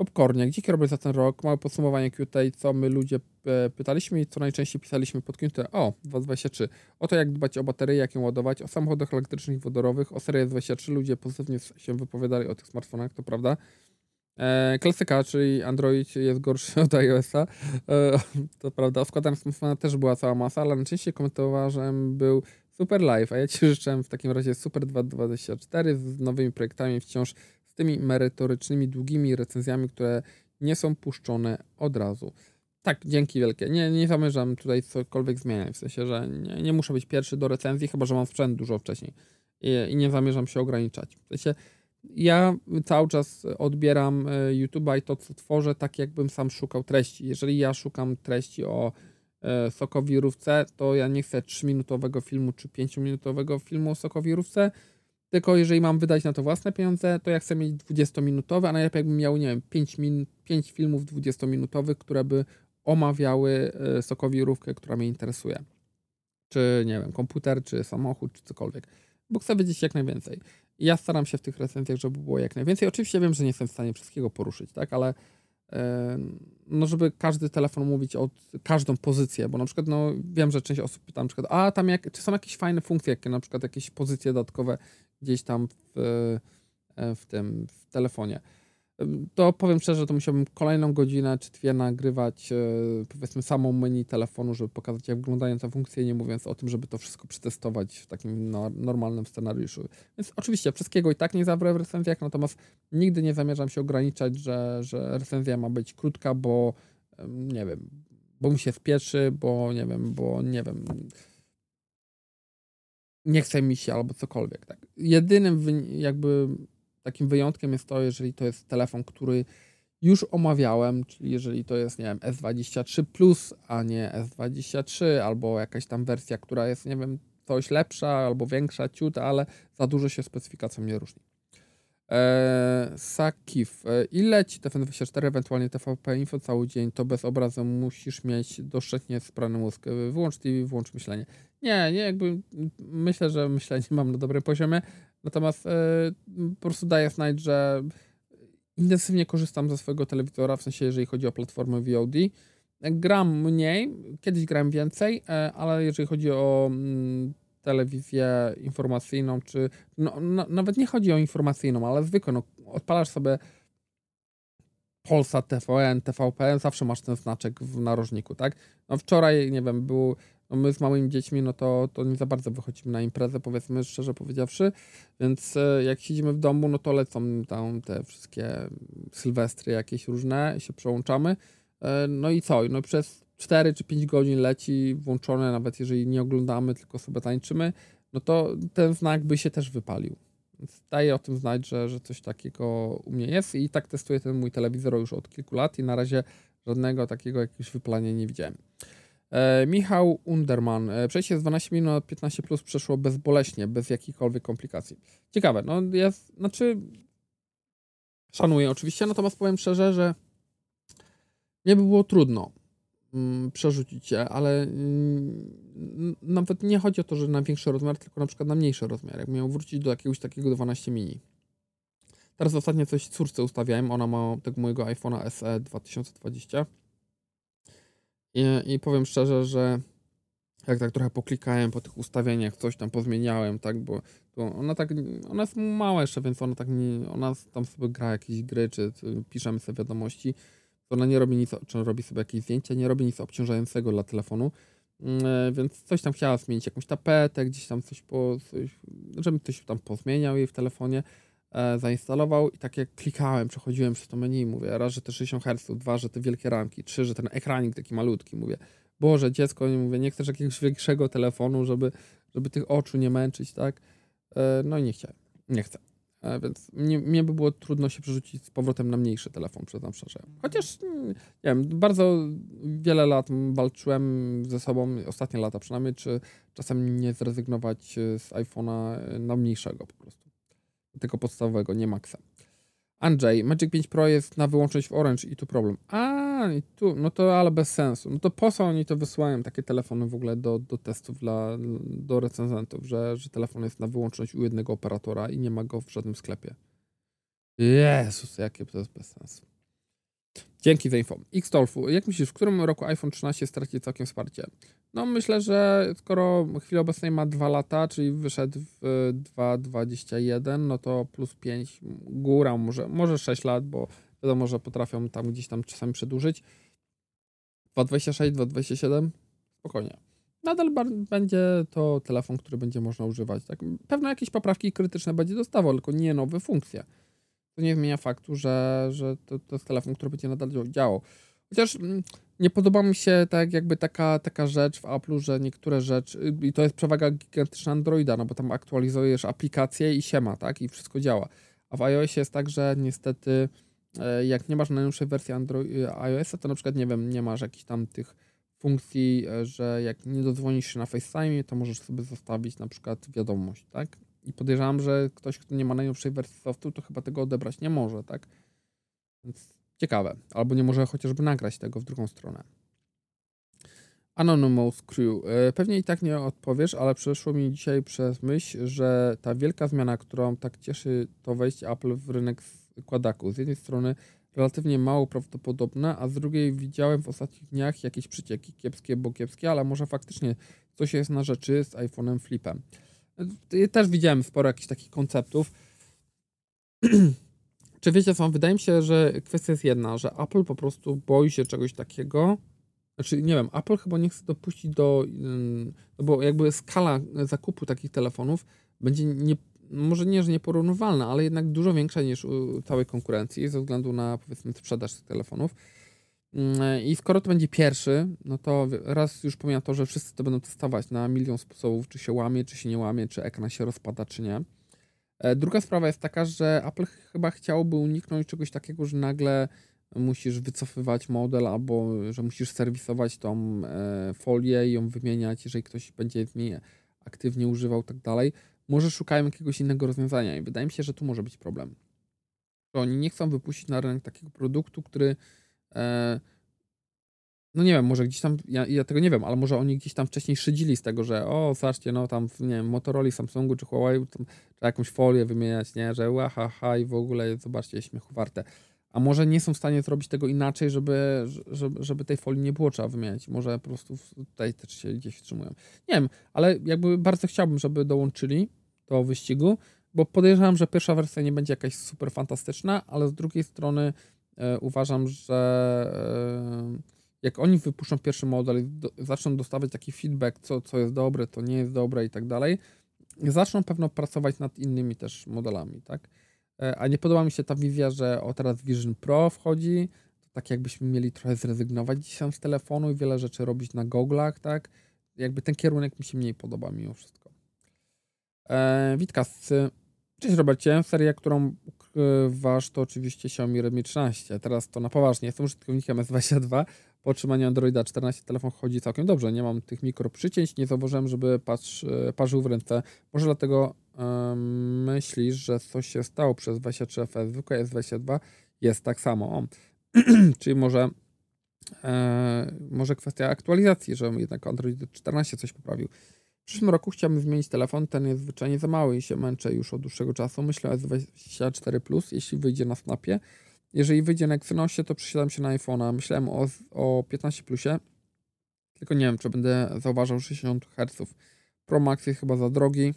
Popcornie, dzięki Robert za ten rok. Małe podsumowanie QT, co my ludzie e, pytaliśmy i co najczęściej pisaliśmy pod QT. O, 223. O to, jak dbać o baterie, jak ją ładować, o samochodach elektrycznych i wodorowych, o serię 23. Ludzie pozytywnie się wypowiadali o tych smartfonach, to prawda. E, klasyka, czyli Android jest gorszy *laughs* od iOS-a. E, *laughs* to prawda, o składaniu smartfona też była cała masa, ale najczęściej komentarzem był Super Live, a ja Ci *laughs* życzę w takim razie Super 224 z nowymi projektami wciąż z tymi merytorycznymi, długimi recenzjami, które nie są puszczone od razu. Tak, dzięki wielkie. Nie, nie zamierzam tutaj cokolwiek zmieniać, w sensie, że nie, nie muszę być pierwszy do recenzji, chyba że mam sprzęt dużo wcześniej i, i nie zamierzam się ograniczać. W sensie, ja cały czas odbieram e, YouTube'a i to, co tworzę, tak jakbym sam szukał treści. Jeżeli ja szukam treści o sokowirówce, to ja nie chcę 3-minutowego filmu czy 5-minutowego filmu o sokowirówce, tylko jeżeli mam wydać na to własne pieniądze, to ja chcę mieć 20-minutowe, a najlepiej jakbym miał, nie wiem, 5, min 5 filmów 20-minutowych, które by omawiały e, sokowirówkę, która mnie interesuje. Czy, nie wiem, komputer, czy samochód, czy cokolwiek. Bo chcę wiedzieć jak najwięcej. Ja staram się w tych recenzjach, żeby było jak najwięcej. Oczywiście wiem, że nie jestem w stanie wszystkiego poruszyć, tak, ale no żeby każdy telefon mówić o każdą pozycję, bo na przykład no wiem, że część osób pyta na przykład, a tam jak, czy są jakieś fajne funkcje, jakie na przykład jakieś pozycje dodatkowe gdzieś tam w, e, w tym w telefonie to powiem szczerze, to musiałbym kolejną godzinę czy dwie nagrywać, e, powiedzmy, samą menu telefonu, żeby pokazać, jak wyglądają te funkcje, nie mówiąc o tym, żeby to wszystko przetestować w takim no, normalnym scenariuszu. Więc oczywiście wszystkiego i tak nie zawrę w recenzjach, natomiast nigdy nie zamierzam się ograniczać, że, że recenzja ma być krótka, bo nie wiem, bo mi się spieszy, bo nie wiem, bo nie wiem, nie chce mi się albo cokolwiek. Tak. Jedynym jakby Takim wyjątkiem jest to, jeżeli to jest telefon, który już omawiałem, czyli jeżeli to jest, nie wiem, S23 Plus, a nie S23, albo jakaś tam wersja, która jest, nie wiem, coś lepsza albo większa ciut, ale za dużo się specyfikacją nie różni. Eee, Sakif. Eee, ile ci TFN24, ewentualnie TVP Info cały dzień, to bez obrazu musisz mieć doszczętnie sprany mózg. Wyłącz TV, wyłącz myślenie. Nie, nie, jakby myślę, że myślenie mam na dobrym poziomie. Natomiast e, po prostu daję znać, że intensywnie korzystam ze swojego telewizora, w sensie jeżeli chodzi o platformę VOD. Gram mniej, kiedyś gram więcej, e, ale jeżeli chodzi o telewizję informacyjną, czy no, no, nawet nie chodzi o informacyjną, ale zwykłą, no, odpalasz sobie Polsat, TVN, TVP, zawsze masz ten znaczek w narożniku, tak? No wczoraj, nie wiem, był no my z małymi dziećmi, no to, to nie za bardzo wychodzimy na imprezę, powiedzmy szczerze powiedziawszy, więc e, jak siedzimy w domu, no to lecą tam te wszystkie sylwestry jakieś różne, się przełączamy, e, no i co, no przez 4 czy 5 godzin leci włączone, nawet jeżeli nie oglądamy, tylko sobie tańczymy, no to ten znak by się też wypalił. Więc daję o tym znać, że, że coś takiego u mnie jest i tak testuję ten mój telewizor już od kilku lat i na razie żadnego takiego jakiegoś wypalania nie widziałem. E, Michał Underman. E, przejście z 12 minut na 15 plus przeszło bezboleśnie, bez jakichkolwiek komplikacji. Ciekawe, no jest, znaczy szanuję oczywiście, natomiast powiem szczerze, że nie by było trudno mm, przerzucić je, ale mm, nawet nie chodzi o to, że na większy rozmiar, tylko na przykład na mniejszy rozmiar. Jak miał wrócić do jakiegoś takiego 12 mini. Teraz ostatnio coś córce ustawiałem, ona ma tego mojego iPhone'a SE 2020 i, I powiem szczerze, że jak tak trochę poklikałem po tych ustawieniach, coś tam pozmieniałem, tak, bo ona tak, ona jest mała jeszcze, więc ona tak nie, ona tam sobie gra jakieś gry, czy, piszemy sobie wiadomości, to ona nie robi nic, czy robi sobie jakieś zdjęcia, nie robi nic obciążającego dla telefonu, yy, więc coś tam chciała zmienić, jakąś tapetę, gdzieś tam coś po, coś, żeby coś tam pozmieniał jej w telefonie, e, zainstalował i tak jak klikałem, przechodziłem przez to menu, mówię, raz, że te 60 Hz, dwa, że te wielkie ramki, trzy, że ten ekranik taki malutki, mówię, Boże, dziecko, nie mówię, nie chcesz jakiegoś większego telefonu, żeby, żeby tych oczu nie męczyć, tak? E, no i nie chciałem, nie chcę. E, więc mnie, mnie by było trudno się przerzucić z powrotem na mniejszy telefon, przyznam szczerze. Chociaż, mm, nie wiem, bardzo wiele lat walczyłem ze sobą, ostatnie lata przynajmniej, czy czasem nie zrezygnować z iPhone'a na mniejszego po prostu tego podstawowego, nie Maxa. Andrzej, Magic 5 Pro jest na wyłączność w Orange i tu problem. A, i tu, no to ale bez sensu. No to po co oni to wysyłają, takie telefony w ogóle do, do testów dla, do recenzentów, że, że telefon jest na wyłączność u jednego operatora i nie ma go w żadnym sklepie. Jezus, jakie to jest bez sensu. Dzięki za info. Xtolfu, jak myślisz, w którym roku iPhone 13 straci całkiem wsparcie? No myślę, że skoro w chwili obecnej ma 2 lata, czyli wyszedł w 2.21, no to plus 5, góra może, może 6 lat, bo wiadomo, że potrafią tam gdzieś tam czasami przedłużyć. 2.26, 2.27, spokojnie. Nadal będzie to telefon, który będzie można używać. Tak? Pewno jakieś poprawki krytyczne będzie dostawał, tylko nie nowe funkcje. To nie zmienia faktu, że, że to, to jest telefon, który będzie nadal działał. Chociaż mm, nie podoba mi się tak jakby taka, taka rzecz w Apple'u, że niektóre rzeczy, i to jest przewaga gigantyczna Androida, no bo tam aktualizujesz aplikację i siema, tak, i wszystko działa. A w iOSie jest tak, że niestety e, jak nie masz najnowszej wersji Android, iOS-a, to na przykład, nie wiem, nie masz jakichś tam tych funkcji, e, że jak nie dodzwonisz się na FaceTime, to możesz sobie zostawić na przykład wiadomość, tak? I podejrzewam, że ktoś, kto nie ma najnowszej wersji softu, to chyba tego odebrać nie może, tak? Więc ciekawe. Albo nie może chociażby nagrać tego w drugą stronę. Anonymous Crew. E, pewnie i tak nie odpowiesz, ale przeszło mi dzisiaj przez myśl, że ta wielka zmiana, którą tak cieszy to wejście Apple w rynek składaków, z jednej strony relatywnie mało prawdopodobne, a z drugiej widziałem w ostatnich dniach jakieś przycieki kiepskie, bo kiepskie, ale może faktycznie coś jest na rzeczy z iPhone'em Flipem. Ja też widziałem sporo jakichś takich konceptów. *clears throat* Czy wiecie co, wydaje mi się, że kwestia jest jedna, że Apple po prostu boi się czegoś takiego, znaczy nie wiem, Apple chyba nie chce dopuścić do, no bo jakby skala zakupu takich telefonów będzie nie, może nie, że nieporównywalna, ale jednak dużo większa niż u całej konkurencji ze względu na powiedzmy sprzedaż tych telefonów. Mm, I skoro to będzie pierwszy, no to raz już pomijam to, że wszyscy to będą testować na milion sposobów, czy się łamie, czy się nie łamie, czy ekran się rozpada, czy nie. E, druga sprawa jest taka, że Apple chyba chciałoby uniknąć czegoś takiego, że nagle musisz wycofywać model albo że musisz serwisować tą e, folię i ją wymieniać, jeżeli ktoś będzie z niej aktywnie używał tak dalej. Może szukają jakiegoś innego rozwiązania i wydaje mi się, że tu może być problem. Oni nie chcą wypuścić na rynek takiego produktu, który E, no nie wiem, może gdzieś tam, ja, ja, tego nie wiem, ale może oni gdzieś tam wcześniej szydzili z tego, że o, zobaczcie, no tam, nie wiem, Motorola, Samsungu czy Huawei, tam, trzeba jakąś folię wymieniać, nie, że ha i w ogóle, zobaczcie, śmiechu warte. A może nie są w stanie zrobić tego inaczej, żeby, żeby, żeby tej folii nie było trzeba wymieniać. Może po prostu tutaj też się gdzieś wstrzymują. Nie wiem, ale jakby bardzo chciałbym, żeby dołączyli do wyścigu, bo podejrzewam, że pierwsza wersja nie będzie jakaś super fantastyczna, ale z drugiej strony E, uważam, że e, jak oni wypuszczą pierwszy model i do, zaczną dostawać taki feedback, co, co jest dobre, to nie jest dobre i tak dalej, zaczną pewno pracować nad innymi też modelami, tak? E, a nie podoba mi się ta wizja, że o teraz Vision Pro wchodzi, to tak jakbyśmy mieli trochę zrezygnować dzisiaj z telefonu i wiele rzeczy robić na goglach, tak? Jakby ten kierunek mi się mniej podoba mimo wszystko. E, Witkas, cześć Robercie, seria, którą wasz to oczywiście Xiaomi Redmi 13. Teraz to na poważnie. Jestem użytkownikiem S22. Po otrzymaniu Androida 14 telefon chodzi całkiem dobrze. Nie mam tych mikro przycięć, nie zauważyłem, żeby patrz, e, parzył w ręce. Może dlatego um, myślisz, że coś się stało przez 23FS. Zwykłe S22 jest tak samo. O. *clears throat* Czyli może e, może kwestia aktualizacji, że jednak Android 14 coś poprawił. W przyszłym roku chciałbym zmienić telefon, ten jest zwyczajnie za mały i się męczę już od dłuższego czasu. Myślę o S24 Plus, jeśli wyjdzie na Snapie. Jeżeli wyjdzie na Exynosie, to przesiadam się na iPhone'a. Myślałem o, o 15 Plusie, tylko nie wiem, czy będę zauważał 60 Hz. Pro Max jest chyba za drogi,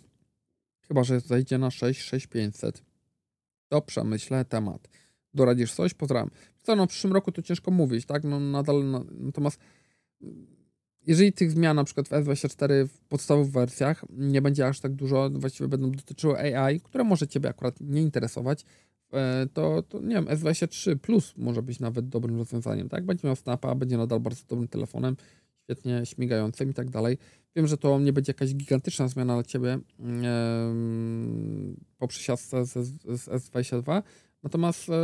chyba że zejdzie na 6 6500. To przemyślę temat. Doradzisz coś? Pozdrawiam. Co, no w przyszłym roku to ciężko mówić, tak? No nadal, no, natomiast jeżeli tych zmian na przykład w S24 w podstawowych wersjach nie będzie aż tak dużo, właściwie będą dotyczyły AI, które może Ciebie akurat nie interesować, to, to nie wiem, S23 Plus może być nawet dobrym rozwiązaniem, tak? Będzie miał Snapa, będzie nadal bardzo dobrym telefonem, świetnie śmigającym i tak dalej. Wiem, że to nie będzie jakaś gigantyczna zmiana dla Ciebie yy, po przesiadce z, z S22, natomiast yy,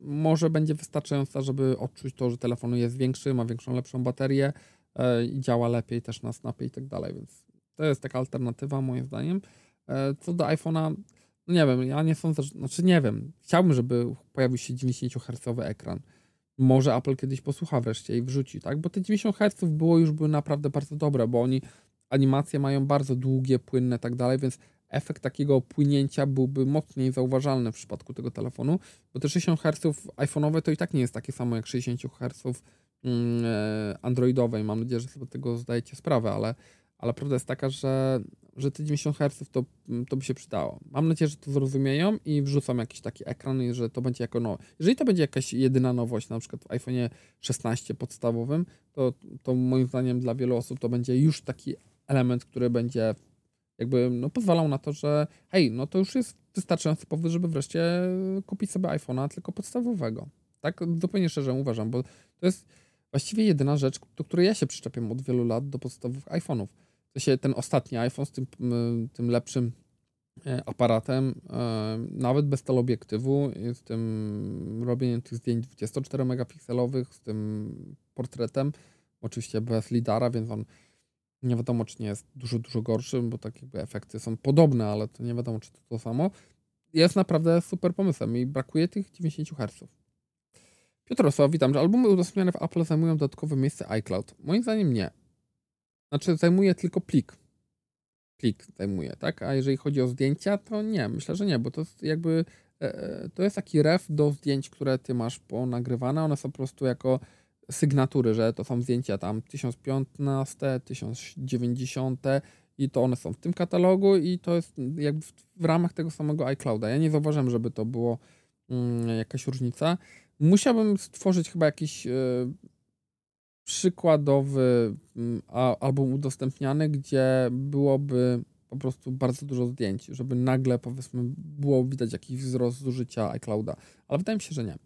może będzie wystarczająca, żeby odczuć to, że telefon jest większy, ma większą, lepszą baterię, E, i działa lepiej też na Snapie i tak dalej, więc to jest taka alternatywa moim zdaniem. E, co do iPhone'a, nie wiem, ja nie sądzę, znaczy nie wiem, chciałbym, żeby pojawił się 90 Hz ekran. może Apple kiedyś posłucha wreszcie i wrzuci, tak? Bo te 90 Hz było już były naprawdę bardzo dobre, bo oni animacje mają bardzo długie, płynne tak dalej, więc efekt takiego płynięcia byłby mocniej zauważalny w przypadku tego telefonu, bo te 60 Hz iPhone'owe to i tak nie jest takie samo jak 60 Hz mm, e, androidowe i mam nadzieję, że sobie tego zdajecie sprawę, ale, ale prawda jest taka, że, że te 90 Hz to, to by się przydało. Mam nadzieję, że to zrozumieją i wrzucam jakiś taki ekran że to będzie jako nowe. Jeżeli to będzie jakaś jedyna nowość, na przykład w iPhone 16 podstawowym, to, to moim zdaniem dla wielu osób to będzie już taki element, który będzie jakby no, pozwalał na to, że hej, no to już jest wystarczający powód, żeby wreszcie kupić sobie iPhone'a tylko podstawowego. Tak zupełnie szczerze uważam, bo to jest właściwie jedyna rzecz, do której ja się przyczepiam od wielu lat do podstawowych iPhone'ów. To się ten ostatni iPhone z tym, tym lepszym e, aparatem, e, nawet bez teleobiektywu, z tym robieniem tych zdjęć 24 megapikselowych, z tym portretem, oczywiście bez lidara, więc on nie wiadomo, czy nie jest dużo, dużo gorszy, bo tak jakby efekty są podobne, ale to nie wiadomo, czy to to samo. Jest naprawdę super pomysłem i brakuje tych 90 Hz. Piotr Rosław, witam. Czy albumy udostępniane w Apple zajmują dodatkowe miejsce iCloud? Moim zdaniem nie. Znaczy zajmuje tylko plik. Plik zajmuje, tak? A jeżeli chodzi o zdjęcia, to nie. Myślę, że nie, bo to jest jakby e, e, to jest taki ref do zdjęć, które ty masz ponagrywane. One są po prostu jako sygnatury, że to są zdjęcia tam 1015, 1090 i to one są w tym katalogu i to jest jakby w, ramach tego samego iClouda. Ja nie zauważyłem, żeby to było mm, jakaś różnica. Musiałbym stworzyć chyba jakiś y, przykładowy y, album udostępniany, gdzie byłoby po prostu bardzo dużo zdjęć, żeby nagle powiedzmy było widać jakiś wzrost zużycia iClouda, ale wydaje mi się, że nie.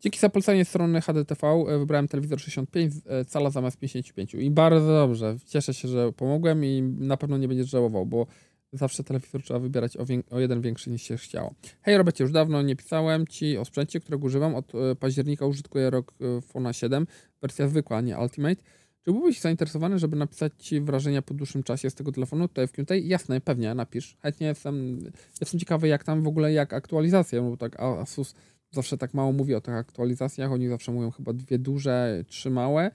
Dzięki za polecenie strony HDTV e, wybrałem telewizor 65 e, cala zamiast 55 i bardzo dobrze. Cieszę się, że pomogłem i na pewno nie będziesz żałował, bo zawsze telewizor trzeba wybierać o, o, jeden większy niż się chciało. Hej Robercie, już dawno nie pisałem Ci o sprzęcie, którego używam. Od e, października użytkuję rok Fona 7, wersja zwykła, a nie Ultimate. Czy byłbyś zainteresowany, żeby napisać Ci wrażenia po dłuższym czasie z tego telefonu tutaj w QT? Jasne, pewnie, napisz. Chętnie jestem, jestem ciekawy, jak tam w ogóle, jak aktualizacja, bo tak Asus zawsze tak mało mówi o tych aktualizacjach. Oni zawsze mówią chyba dwie duże, trzy małe.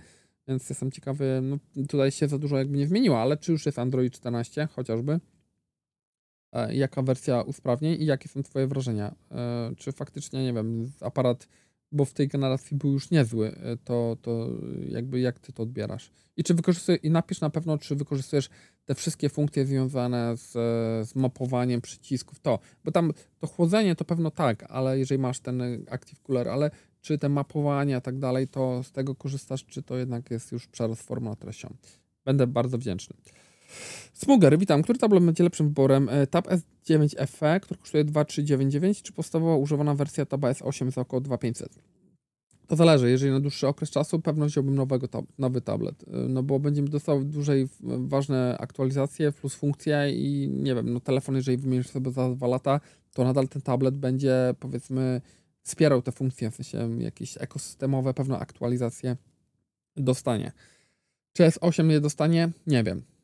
Więc jestem ciekawy, no tutaj się za dużo jakby nie zmieniło, ale czy już jest Android 14 chociażby? E, jaka wersja usprawnień i jakie są Twoje wrażenia? E, czy faktycznie, nie wiem, aparat bo w tej generacji był już niezły, e, to, to jakby jak ty to odbierasz? I czy wykorzystujesz, i napisz na pewno, czy wykorzystujesz te wszystkie funkcje związane z, z mapowaniem przycisków, to, bo tam to chłodzenie to pewno tak, ale jeżeli masz ten Active Cooler, ale czy te mapowania i tak dalej, to z tego korzystasz, czy to jednak jest już przerost formą treścią? Będę bardzo wdzięczny. Smuger, witam. Który tablet będzie lepszym wyborem? E, Tab S9 FE, który kosztuje 2399, czy podstawowa używana wersja Taba S8 za około 2500? To zależy. Jeżeli na dłuższy okres czasu, pewno wziąłbym nowego tab nowy tablet, e, no bo będziemy dostał dłużej ważne aktualizacje plus funkcje i nie wiem, no telefon, jeżeli wymienisz sobie za dwa lata, to nadal ten tablet będzie powiedzmy wspierał te funkcje, w sensie jakieś ekosystemowe, pewno aktualizacje dostanie. Czy S8 je dostanie? Nie wiem.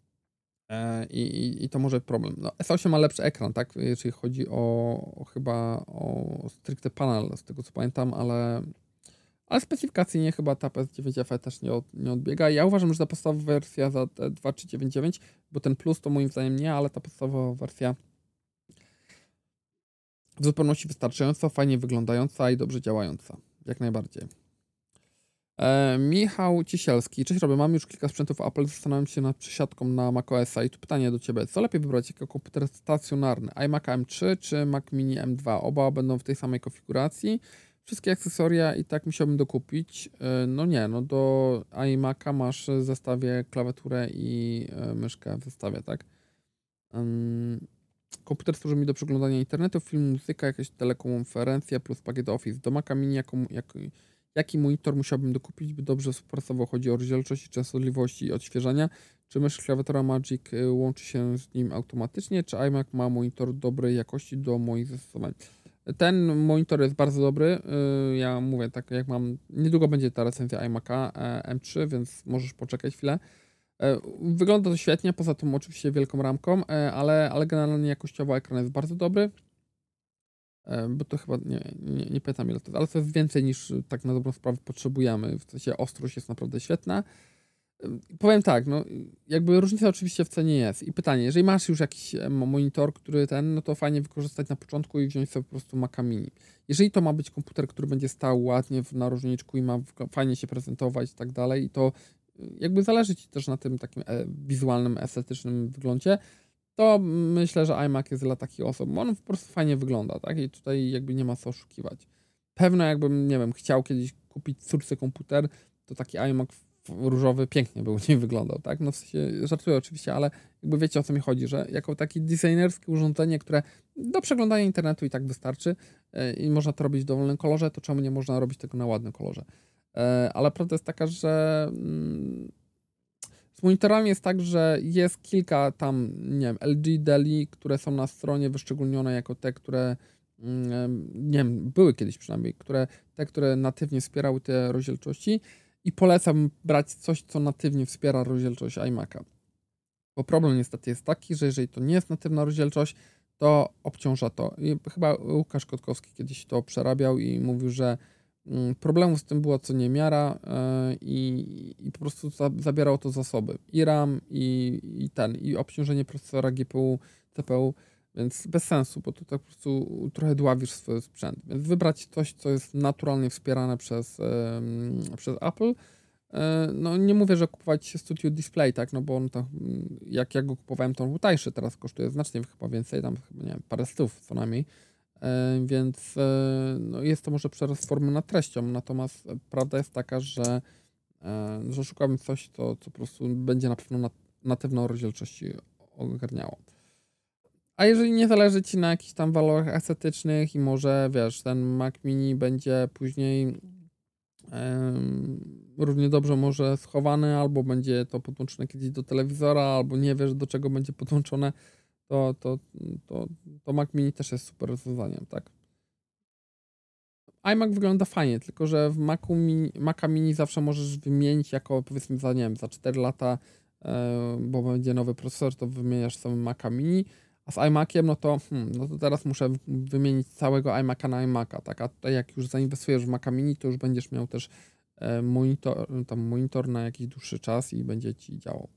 E, I, i, I, to może problem. No, S8 ma lepszy ekran, tak? Jeżeli chodzi o, o, chyba o stricte panel, z tego co pamiętam, ale, ale specyfikacyjnie chyba ta PS9 FE też nie, od, nie odbiega. Ja uważam, że ta podstawowa wersja za 2399, bo ten plus to moim zdaniem nie, ale ta podstawowa wersja w zupełności wystarczająca, fajnie wyglądająca i dobrze działająca. Jak najbardziej. E, Michał Cisielski. Cześć Roby, mam już kilka sprzętów Apple, zastanawiam się nad przesiadką na macOS-a i tu pytanie do Ciebie. Co lepiej wybrać jako komputer stacjonarny? iMac M3 czy Mac Mini M2? Oba będą w tej samej konfiguracji. Wszystkie akcesoria i tak musiałbym dokupić. E, no nie, no do iMac'a masz w zestawie klawiaturę i e, myszkę w zestawie, tak? komputer służy mi do przeglądania internetu, film, muzyka, jakaś telekonferencja plus pakiet Office. Do Maca Mini jako, jako Jaki monitor musiałbym dokupić, by dobrze współpracował? Chodzi o rozdzielczość, częstotliwość i odświeżania. Czy mysz klawiatura Magic y, łączy się z nim automatycznie, czy iMac ma monitor dobrej jakości do moich zastosowań? Ten monitor jest bardzo dobry. Y, ja mówię tak, jak mam. Niedługo będzie ta recenzja iMac'a e, M3, więc możesz poczekać chwilę. E, wygląda to świetnie, poza tym oczywiście wielką ramką, e, ale, ale generalnie jakościowo ekran jest bardzo dobry. E, bo to chyba, nie, nie, nie pamiętam ile to ale to jest więcej niż tak na dobrą sprawę potrzebujemy, w sensie ostrość jest naprawdę świetna. Powiem tak, no jakby różnica oczywiście w cenie jest. I pytanie, jeżeli masz już jakiś monitor, który ten, no to fajnie wykorzystać na początku i wziąć sobie po prostu Maca Mini. Jeżeli to ma być komputer, który będzie stał ładnie w narożniczku i ma fajnie się prezentować i tak dalej, to jakby zależy Ci też na tym takim e, wizualnym, estetycznym wyglądzie, to myślę, że iMac jest dla takich osób. On po prostu fajnie wygląda, tak? I tutaj jakby nie ma co oszukiwać. Pewno jakbym, nie wiem, chciał kiedyś kupić córce komputer, to taki iMac różowy pięknie był, nie wyglądał, tak? No w sensie, żartuję oczywiście, ale jakby wiecie o co mi chodzi, że jako takie designerskie urządzenie, które do przeglądania internetu i tak wystarczy e, i można to robić w dowolnym kolorze, to czemu nie można robić tego na ładnym kolorze? E, ale prawda jest taka, że mm, z monitorami jest tak, że jest kilka tam, nie wiem, LG, Deli, które są na stronie wyszczególnione jako te, które mm, nie wiem, były kiedyś przynajmniej, które, te, które natywnie wspierały te rozdzielczości i polecam brać coś, co natywnie wspiera rozdzielczość iMac'a. Bo problem niestety jest taki, że jeżeli to nie jest natywna rozdzielczość, to obciąża to. I chyba Łukasz Kotkowski kiedyś to przerabiał i mówił, że problemów z tym było co niemiara yy, i, i po prostu za, zabierało to zasoby. I RAM, i, i ten, i obciążenie procesora GPU, CPU. Więc bez sensu, bo tu tak po prostu trochę dławisz swój sprzęt. Więc wybrać coś, co jest naturalnie wspierane przez, przez Apple. Yy, no nie mówię, że kupować Studio Display, tak, no bo on tam, jak ja go kupowałem, to on był tańszy, teraz kosztuje znacznie chyba więcej, tam chyba, nie wiem, parę stów co najmniej. Yy, więc no jest to może przerost formy nad treścią, natomiast prawda jest taka, że, że szukamy coś, co, co po prostu będzie na pewno natywną rozdzielczości ogarniało. A jeżeli nie zależy ci na jakichś tam walorach estetycznych i może wiesz, ten Mac Mini będzie później równie dobrze może schowany, albo będzie to podłączone kiedyś do telewizora, albo nie wiesz do czego będzie podłączone, to, to, to, to Mac Mini też jest super rozwiązaniem, tak? iMac wygląda fajnie, tylko że w Macu mini, Maca Mini zawsze możesz wymienić jako powiedzmy za, nie wiem, za 4 lata, e, bo będzie nowy procesor, to wymieniasz sobie Maca Mini, a z iMaciem, no to, hmm, no to teraz muszę wymienić całego iMac'a na iMac'a, tak? A tutaj jak już zainwestujesz w Maca Mini, to już będziesz miał też e, monitor, tam monitor na jakiś dłuższy czas i będzie ci działał.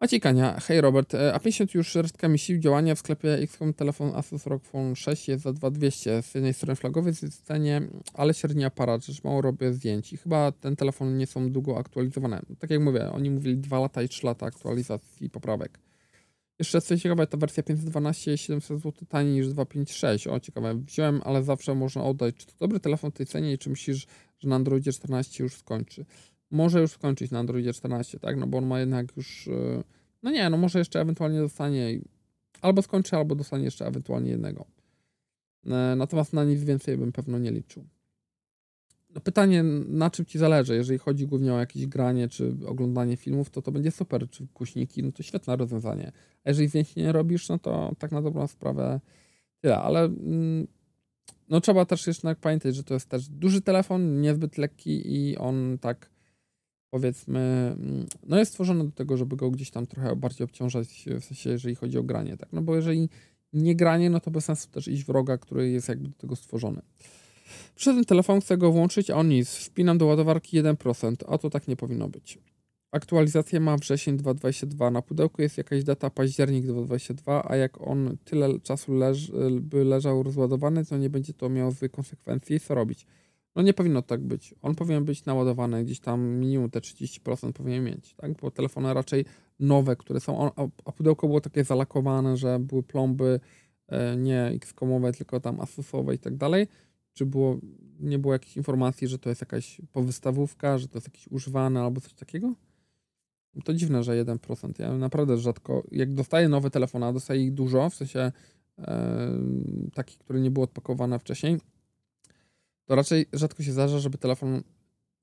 Maciej Kania, hej Robert, e, A50 już resztkami sił działania w sklepie XCOM telefon Asus ROG Phone 6 jest za 2200. Z jednej strony flagowy, z drugiej cenie, ale średni aparat, że mało robię zdjęć i chyba ten telefon nie są długo aktualizowane. Tak jak mówię, oni mówili 2 lata i 3 lata aktualizacji i poprawek. Jeszcze co ciekawe, ta wersja 512 700 zł taniej niż 256. O, ciekawe. Wziąłem, ale zawsze można oddać. Czy to dobry telefon w tej cenie i czy myślisz, że na Androidzie 14 już skończy? Może już skończyć na Androidzie 14, tak? No bo on ma jednak już... E, no nie, no może jeszcze ewentualnie dostanie... Albo skończy, albo dostanie jeszcze ewentualnie jednego. E, natomiast na nic więcej bym pewno nie liczył. No pytanie, na czym ci zależy? Jeżeli chodzi głównie o jakieś granie czy oglądanie filmów, to to będzie super. Czy głośniki, no to świetne rozwiązanie. A jeżeli zdjęć nie robisz, no to tak na dobrą sprawę tyle. Ale mm, no trzeba też jeszcze pamiętać, że to jest też duży telefon, niezbyt lekki i on tak powiedzmy, mm, no jest stworzony do tego, żeby go gdzieś tam trochę bardziej obciążać, w sensie jeżeli chodzi o granie, tak? No bo jeżeli nie granie, no to bez sensu też iść wroga, który jest jakby do tego stworzony. Przyszedłem telefon, chcę go włączyć, a on nic. Wpinam do ładowarki 1%, a to tak nie powinno być. Aktualizację ma wrzesień 2022. Na pudełku jest jakaś data październik 2022, a jak on tyle czasu leż, by leżał rozładowany, to nie będzie to miało złych konsekwencji. Co robić? No nie powinno tak być. On powinien być naładowany gdzieś tam minimum te 30% powinien mieć, tak? Bo telefony raczej nowe, które są, a pudełko było takie zalakowane, że były plomby e, nie X-komowe, tylko tam Asusowe i tak dalej czy było, nie było jakichś informacji, że to jest jakaś powystawówka, że to jest jakieś używane albo coś takiego? To dziwne, że 1%. Ja naprawdę rzadko, jak dostaję nowe telefony, a dostaję ich dużo, w sensie e, takich, które nie były odpakowane wcześniej, to raczej rzadko się zdarza, żeby telefon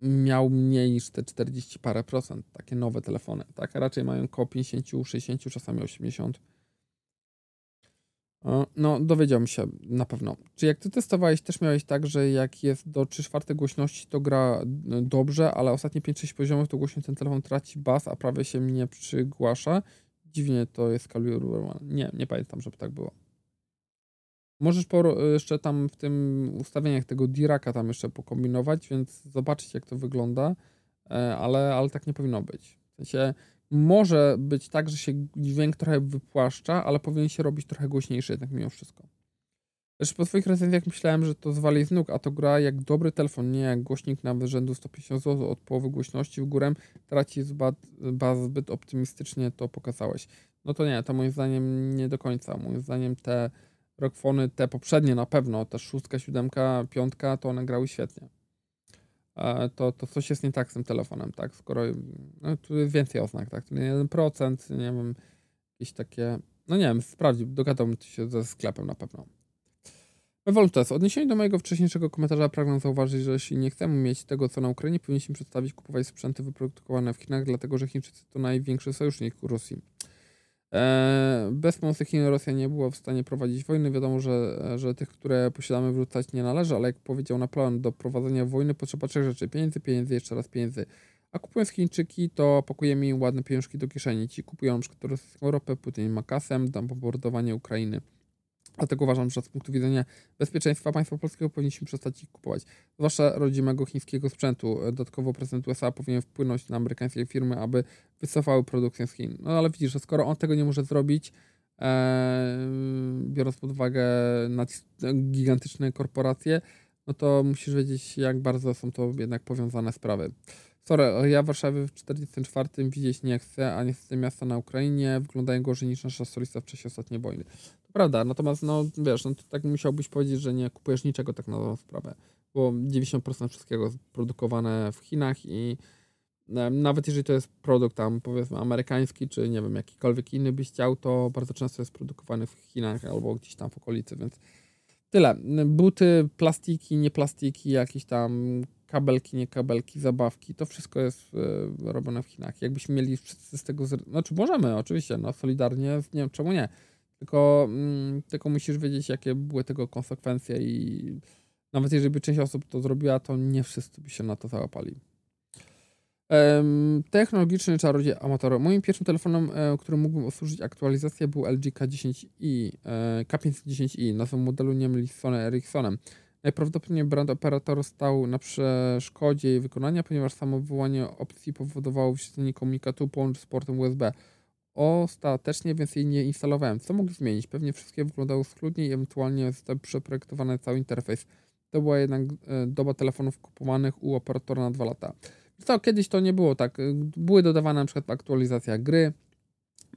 miał mniej niż te 40 parę procent, takie nowe telefony, tak? Raczej mają około 50, 60, czasami 80 no, dowiedziałbym się na pewno. Czy jak ty testowałeś, też miałeś tak, że jak jest do 3 czwarte głośności, to gra y, dobrze, ale ostatnie 5-6 poziomów, to głośno ten telefon traci bas, a prawie się nie przygłasza. Dziwnie to jest kalibrowany. Nie, nie pamiętam, żeby tak było. Możesz jeszcze tam w tym ustawieniach tego Diraka tam jeszcze pokombinować, więc zobaczyć jak to wygląda, e, ale, ale tak nie powinno być. W sensie może być tak, że się dźwięk trochę wypłaszcza, ale powinien się robić trochę głośniejszy jednak mimo wszystko. Też po swoich recenzjach myślałem, że to zwali z nóg, a to gra jak dobry telefon, nie jak głośnik nawet rzędu 150 zł od połowy głośności w górę traci zbyt, zbyt optymistycznie to pokazałeś. No to nie, to moim zdaniem nie do końca. Moim zdaniem te rockfony, te poprzednie na pewno, ta szóstka, siódemka, piątka, to one grały świetnie. To, to coś jest nie tak z tym telefonem, tak? Skoro no, tu jest więcej oznak, tak? Tu 1%, nie wiem, jakieś takie. No nie wiem, sprawdził, dogadałbym się ze sklepem na pewno. Woltes, odniesieniu do mojego wcześniejszego komentarza pragnę zauważyć, że jeśli nie chcemy mieć tego, co na Ukrainie, powinniśmy przedstawić kupować sprzęty wyprodukowane w Chinach, dlatego że Chińczycy to największy sojusznik Rosji. Eee, bez Chin Rosja nie była w stanie prowadzić wojny. Wiadomo, że, że tych, które posiadamy, wrzucać nie należy, ale jak powiedział Napoleon, do prowadzenia wojny potrzeba trzech rzeczy: pieniędzy, pieniędzy, jeszcze raz pieniędzy. A kupując Chińczyki, to pakujemy im ładne pieniążki do kieszeni. Ci kupują przykład rosyjską ropę, Putin ma dam bombardowanie Ukrainy. Dlatego uważam, że z punktu widzenia bezpieczeństwa państwa polskiego powinniśmy przestać ich kupować. Zwłaszcza rodzimego chińskiego sprzętu. Dodatkowo prezydent USA powinien wpłynąć na amerykańskie firmy, aby wycofały produkcję z Chin. No ale widzisz, że skoro on tego nie może zrobić, e, biorąc pod uwagę gigantyczne korporacje, no to musisz wiedzieć, jak bardzo są to jednak powiązane sprawy. Sorry, ja w Warszawie w 44 widzieć nie chcę, a niestety miasta na Ukrainie wyglądają gorzej niż nasza stolica w czasie ostatniej wojny. Prawda, natomiast no wiesz, no to tak musiałbyś powiedzieć, że nie kupujesz niczego tak na dobrą sprawę, bo 90% wszystkiego jest produkowane w Chinach i e, nawet jeżeli to jest produkt tam powiedzmy amerykański, czy nie wiem, jakikolwiek inny byś chciał, to bardzo często jest produkowany w Chinach albo gdzieś tam w okolicy, więc tyle. Buty, plastiki, nie plastiki, jakieś tam kabelki, nie kabelki, zabawki, to wszystko jest y, robione w Chinach. Jakbyśmy mieli wszyscy z tego, znaczy możemy oczywiście, no solidarnie, nie wiem czemu nie, tylko, mm, tylko musisz wiedzieć, jakie były tego konsekwencje i nawet jeżeli by część osób to zrobiła, to nie wszyscy by się na to załapali. Technologiczny czarodziej amator. Moim pierwszym telefonem, e, którym mógłbym obsłużyć aktualizację był LG K10i, e, K510i, nazwą modelu nie myli z Sony Ericssonem. Najprawdopodobniej brand operator stał na przeszkodzie jej wykonania, ponieważ samo wywołanie opcji powodowało wyświetlenie komunikatu połącz z portem USB. Ostatecznie więc jej nie instalowałem. Co mogli zmienić? Pewnie wszystkie wyglądały schludnie ewentualnie został przeprojektowany cały interfejs. To była jednak e, doba telefonów kupowanych u operatora na dwa lata. Co, kiedyś to nie było tak. Były dodawane na przykład aktualizacja gry,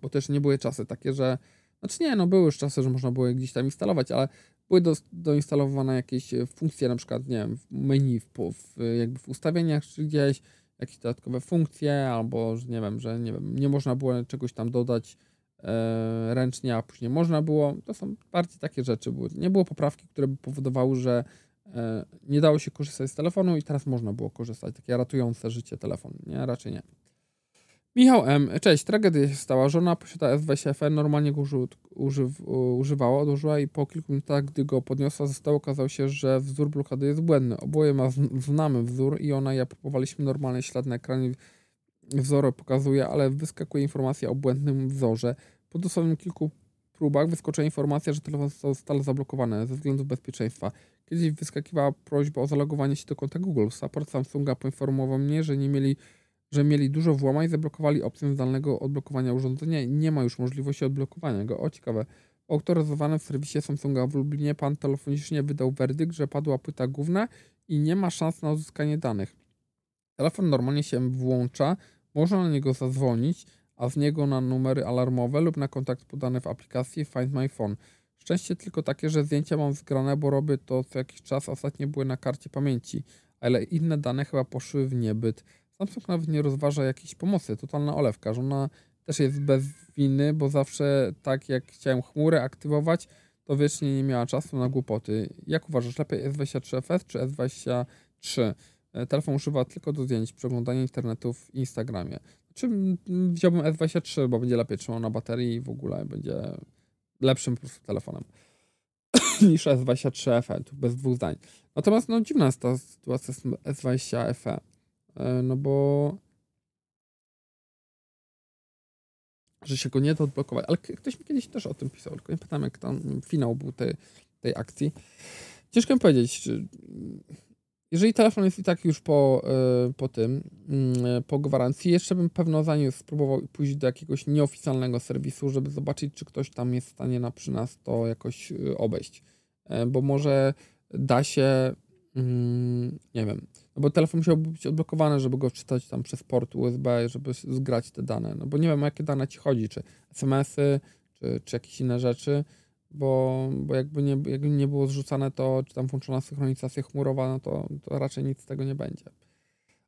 bo też nie były czasy takie, że znaczy nie, no były już czasy, że można było je gdzieś tam instalować, ale były do, doinstalowane jakieś funkcje, na przykład, nie wiem, w menu, w, w, jakby w ustawieniach czy gdzieś, jakieś dodatkowe funkcje, albo, że nie wiem, że nie wiem, nie można było czegoś tam dodać e, ręcznie, a później można było. To są bardziej takie rzeczy. Były. Nie było poprawki, które by powodowały, że e, nie dało się korzystać z telefonu i teraz można było korzystać. Takie ratujące życie telefon. Nie, raczej nie. Michał M. Cześć, tragedia się stała. Żona posiada S20FE, normalnie go uży, używ, używała, odłożyła i po kilku minutach, gdy go podniosła, zostało okazało się, że wzór blokady jest błędny. Oboje ma znamy wzór i ona i ja próbowaliśmy normalny ślad na ekranie wzoru pokazuje, ale wyskakuje informacja o błędnym wzorze. Po dosłownie kilku próbach wyskoczyła informacja, że telefon został zablokowany ze względów bezpieczeństwa. Kiedyś wyskakiwała prośba o zalogowanie się do konta Google. Support Samsunga poinformował mnie, że nie mieli że mieli dużo włamań, zablokowali opcję zdalnego odblokowania urządzenia i nie ma już możliwości odblokowania go. O, ciekawe. Autoryzowany w serwisie Samsunga w Lublinie pan telefonicznie wydał werdykt, że padła płyta główna i nie ma szans na uzyskanie danych. Telefon normalnie się włącza, można na niego zadzwonić, a z niego na numery alarmowe lub na kontakt podany w aplikacji Find My Phone. Szczęście tylko takie, że zdjęcia mam zgrane, bo robię to co jakiś czas, ostatnie były na karcie pamięci, ale inne dane chyba poszły w niebyt. Samsung nawet nie rozważa jakiejś pomocy, totalna olewka, że ona też jest bez winy, bo zawsze tak jak chciałem chmurę aktywować, to wiecznie nie miała czasu na głupoty. Jak uważasz, lepiej S23FS czy S23? E, telefon używa tylko do zdjęć, przeglądania internetu w Instagramie. Czy wziąłbym S23, bo będzie lepiej trzymał na baterii i w ogóle będzie lepszym po prostu telefonem *coughs* niż S23 FE, tu bez dwóch zdań. Natomiast no dziwna jest ta sytuacja z S20 FE. E, no bo że się go nie da odblokować. Ale ktoś mi kiedyś też o tym pisał, tylko nie pamiętam jak tam finał był tej, tej akcji. Ciężko mi powiedzieć, jeżeli telefon jest i tak już po, e, po tym, mm, po gwarancji, jeszcze bym pewno zanim spróbował pójść do jakiegoś nieoficjalnego serwisu, żeby zobaczyć, czy ktoś tam jest w stanie na, przy nas to jakoś e, obejść. E, bo może da się, mm, nie wiem, no bo telefon musiałby być odblokowany, żeby go wczytać tam przez port USB, żeby zgrać te dane. No bo nie wiem, o jakie dane ci chodzi, czy SMS-y, czy, czy jakieś inne rzeczy bo, bo jakby, nie, jakby nie było zrzucane to, czy tam włączona synchronizacja chmurowa, no to, to raczej nic z tego nie będzie.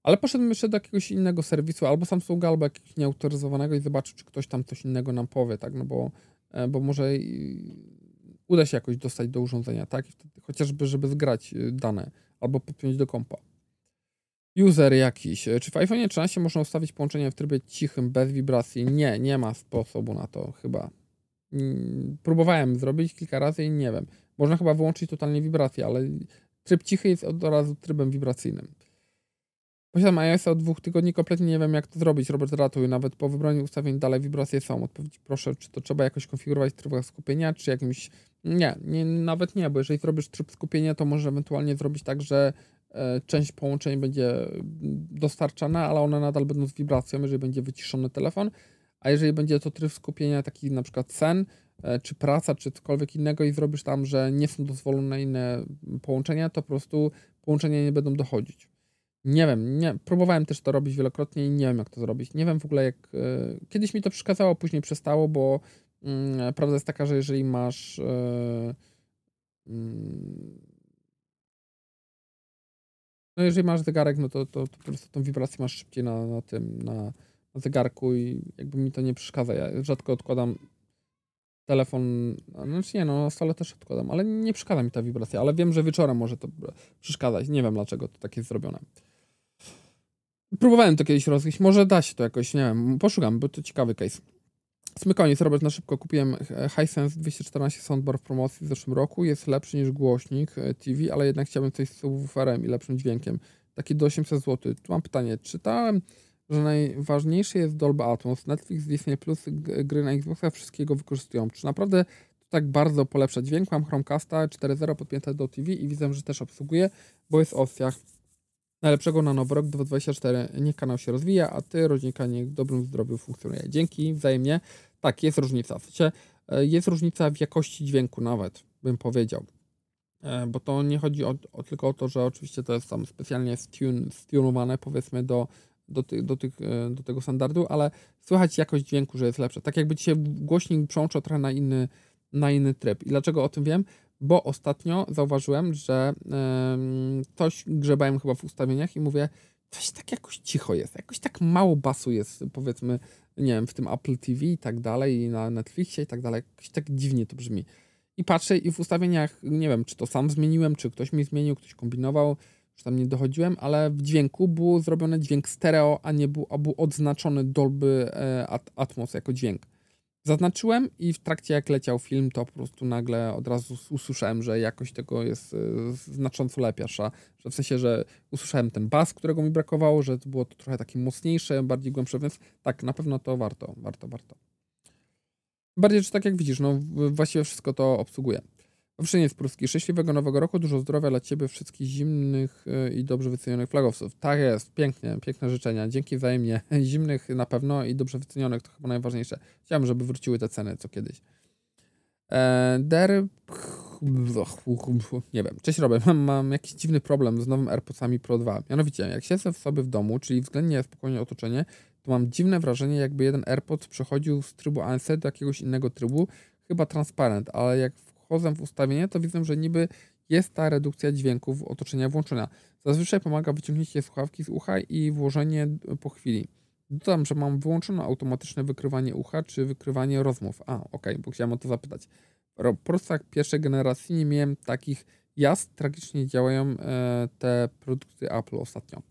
Ale poszedłem jeszcze do jakiegoś innego serwisu, albo Samsunga, albo jakiegoś nieautoryzowanego i zobaczył, czy ktoś tam coś innego nam powie, tak, no bo, e, bo może uda się jakoś dostać do urządzenia, tak, chociażby, żeby zgrać y, dane, albo podpiąć do kompa. User jakiś. Czy w iPhone 13 można ustawić połączenie w trybie cichym, bez wibracji? Nie, nie ma sposobu na to chyba. Mm, próbowałem zrobić kilka razy i nie wiem. Można chyba wyłączyć totalnie wibrację, ale tryb cichy jest od razu trybem wibracyjnym. Posiadam iOS od dwóch tygodni, kompletnie nie wiem jak to zrobić. Robert ratuj, nawet po wybraniu ustawień dalej wibracje są. Odpowiedź proszę, czy to trzeba jakoś konfigurować tryb skupienia, czy jakimś... Nie, nie, nawet nie, bo jeżeli zrobisz tryb skupienia, to możesz ewentualnie zrobić tak, że e, część połączeń będzie dostarczana, ale one nadal będą z wibracją, jeżeli będzie wyciszony telefon, a jeżeli będzie to tryb skupienia taki na przykład sen, e, czy praca, czy cokolwiek innego i zrobisz tam, że nie są dozwolone inne połączenia, to po prostu połączenia nie będą dochodzić. Nie wiem, nie, próbowałem też to robić wielokrotnie i nie wiem, jak to zrobić. Nie wiem w ogóle, jak. Y, kiedyś mi to przeszkadzało, później przestało, bo y, prawda jest taka, że jeżeli masz. Y, no, jeżeli masz zegarek, no to, to, to po prostu tą wibrację masz szybciej na, na tym, na, na zegarku i jakby mi to nie przeszkadza. Ja rzadko odkładam telefon, znaczy nie, no na stole też odkładam, ale nie przeszkadza mi ta wibracja, ale wiem, że wieczorem może to przeszkadzać. Nie wiem dlaczego to tak jest zrobione. Próbowałem to kiedyś rozgryźć, może da się to jakoś, nie wiem, poszukam, bo to ciekawy case. Smykoniec, Robert, na szybko kupiłem Hisense 214 soundbar w promocji w zeszłym roku. Jest lepszy niż głośnik e, TV, ale jednak chciałbym coś z subwooferem i lepszym dźwiękiem. Taki do 800 zł. Tu mam pytanie, czytałem że najważniejsze jest Dolby Atmos. Netflix, Disney Plus, gry na Xboxa wszystkiego wykorzystują. Czy naprawdę to tak bardzo polepsza dźwięk? Mam Chromecasta 4.0 podpięte do TV i widzę, że też obsługuje, bo jest opcjach najlepszego na nowy rok 2024. Niech kanał się rozwija, a ty, rodzinka, niech w dobrym zdrowiu funkcjonuje. Dzięki, wzajemnie. Tak, jest różnica. W sensie, e, jest różnica w jakości dźwięku nawet, bym powiedział. E, bo to nie chodzi o, o, tylko o to, że oczywiście to jest tam specjalnie stun, stunowane powiedzmy do do, ty, do, tych, e, do tego standardu, ale słychać jakość dźwięku, że jest lepsza. Tak jakby się głośnik przełączał trochę na inny, na inny tryb. I dlaczego o tym wiem? Bo ostatnio zauważyłem, że coś grzebałem chyba w ustawieniach i mówię, coś tak jakoś cicho jest, jakoś tak mało basu jest, powiedzmy, nie wiem, w tym Apple TV i tak dalej, i na Netflixie i tak dalej, jakoś tak dziwnie to brzmi. I patrzę i w ustawieniach, nie wiem, czy to sam zmieniłem, czy ktoś mi zmienił, ktoś kombinował, że tam nie dochodziłem, ale w dźwięku był zrobiony dźwięk stereo, a nie był, a był odznaczony Dolby e, Atmos jako dźwięk. Zaznaczyłem i w trakcie jak leciał film, to po prostu nagle od razu usłyszałem, że jakość tego jest e, znacząco lepsza. Że w sensie, że usłyszałem ten bas, którego mi brakowało, że to było to trochę takie mocniejsze, bardziej głębsze, więc tak, na pewno to warto, warto, warto. Bardziej, że tak jak widzisz, no właściwie wszystko to obsługuje. Owszeniec Pruski, szczęśliwego nowego roku, dużo zdrowia dla Ciebie, wszystkich zimnych e, i dobrze wycenionych flagowców. Tak jest, pięknie, piękne życzenia. Dzięki wzajemnie. *laughs* Zimnych na pewno i dobrze wycenionych, to chyba najważniejsze. Chciałem, żeby wróciły te ceny co kiedyś. E, der... Nie wiem. Cześć Robert, mam, mam jakiś dziwny problem z nowym AirPodsami Pro 2. Mianowicie, jak siedzę sobie w domu, czyli względnie spokojnie otoczenie, to mam dziwne wrażenie, jakby jeden AirPod przechodził z trybu ANC do jakiegoś innego trybu, chyba transparent, ale jak wchodzę w ustawienie, to widzę, że niby jest ta redukcja dźwięków otoczenia włączona. Zazwyczaj pomaga wyciągnięcie słuchawki z ucha i włożenie po chwili. Dodam, że mam wyłączone automatyczne wykrywanie ucha czy wykrywanie rozmów. A, ok, bo chciałem o to zapytać. W prostach pierwszej generacji nie miałem takich jazd. Tragicznie działają e, te produkty Apple ostatnio.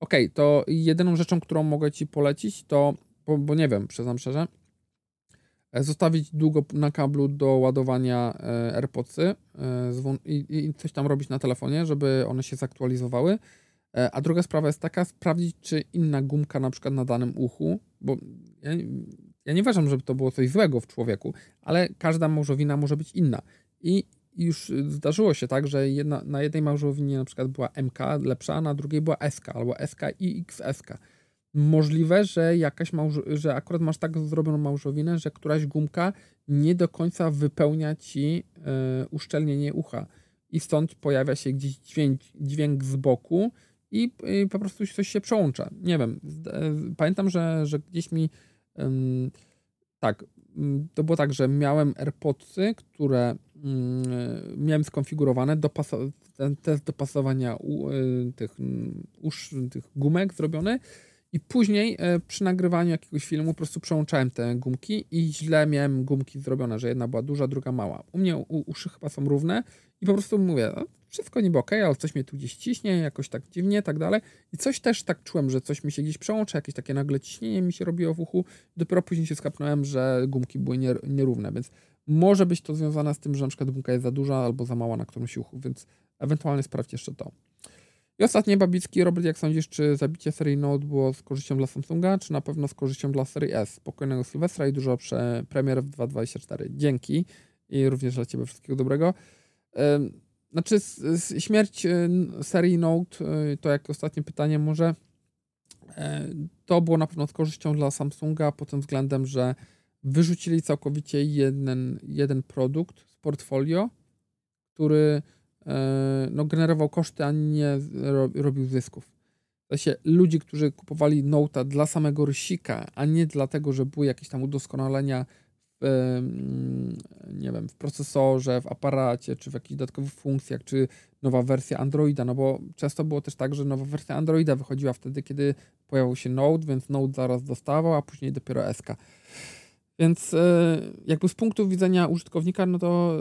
Ok, to jedyną rzeczą, którą mogę Ci polecić, to, bo, bo nie wiem, przyznam szczerze, E, zostawić długo na kablu do ładowania e, AirPodsy e, i coś tam robić na telefonie, żeby one się zaktualizowały. A druga sprawa jest taka, sprawdzić, czy inna gumka na przykład na danym uchu, bo ja, ja nie uważam, żeby to było coś złego w człowieku, ale każda morzowina może być inna. I już zdarzyło się tak, że jedna, na jednej małżowinie na przykład była MK lepsza, na drugiej była SK albo SK i XSK. Możliwe, że jakaś małż- że akurat masz tak zrobioną małżowinę, że któraś gumka nie do końca wypełnia ci e, uszczelnienie ucha i stąd pojawia się gdzieś dźwięk, dźwięk z boku i, i po prostu coś się przełącza. Nie wiem. Pamiętam, że, że gdzieś mi tak, mm, to było tak, że miałem AirPodsy, które um, miałem skonfigurowane, dopasa- ten test dopasowania u, y, tych, usz, tych gumek zrobiony i później e, przy nagrywaniu jakiegoś filmu po prostu przełączałem te gumki i źle miałem gumki zrobione, że jedna była duża, druga mała. U mnie u, uszy chyba są równe i po prostu mówię, no, wszystko niby ok, ale coś mnie tu gdzieś ciśnie, jakoś tak dziwnie, tak dalej. I coś też tak czułem, że coś mi się gdzieś przełącza, jakieś takie nagle ciśnienie mi się robiło w uchu. Dopiero później się skapnąłem, że gumki były nierówne, więc może być to związane z tym, że na przykład gumka jest za duża albo za mała na którymś uchu, więc ewentualnie sprawdź jeszcze to. I ostatnie Babicki, Robert, jak sądzisz, czy zabicie serii Note było z korzyścią dla Samsunga, czy na pewno z korzyścią dla serii S? Spokojnego Sylwestra i dużo prze premier w 2024. Dzięki i również dla Ciebie wszystkiego dobrego. Znaczy, śmierć y, serii Note, y, to jak ostatnie pytanie może, e, to było na pewno z korzyścią dla Samsunga pod tym względem, że wyrzucili całkowicie jeden, jeden produkt z portfolio, który no, generował koszty, a nie robił zysków. W sensie ludzi, którzy kupowali Note'a dla samego rysika, a nie dlatego, że były jakieś tam udoskonalenia w, nie wiem, w procesorze, w aparacie, czy w jakichś dodatkowych funkcjach, czy nowa wersja Androida, no bo często było też tak, że nowa wersja Androida wychodziła wtedy, kiedy pojawił się Node, więc Node zaraz dostawał, a później dopiero SK. Więc e, jakby z punktu widzenia użytkownika, no to,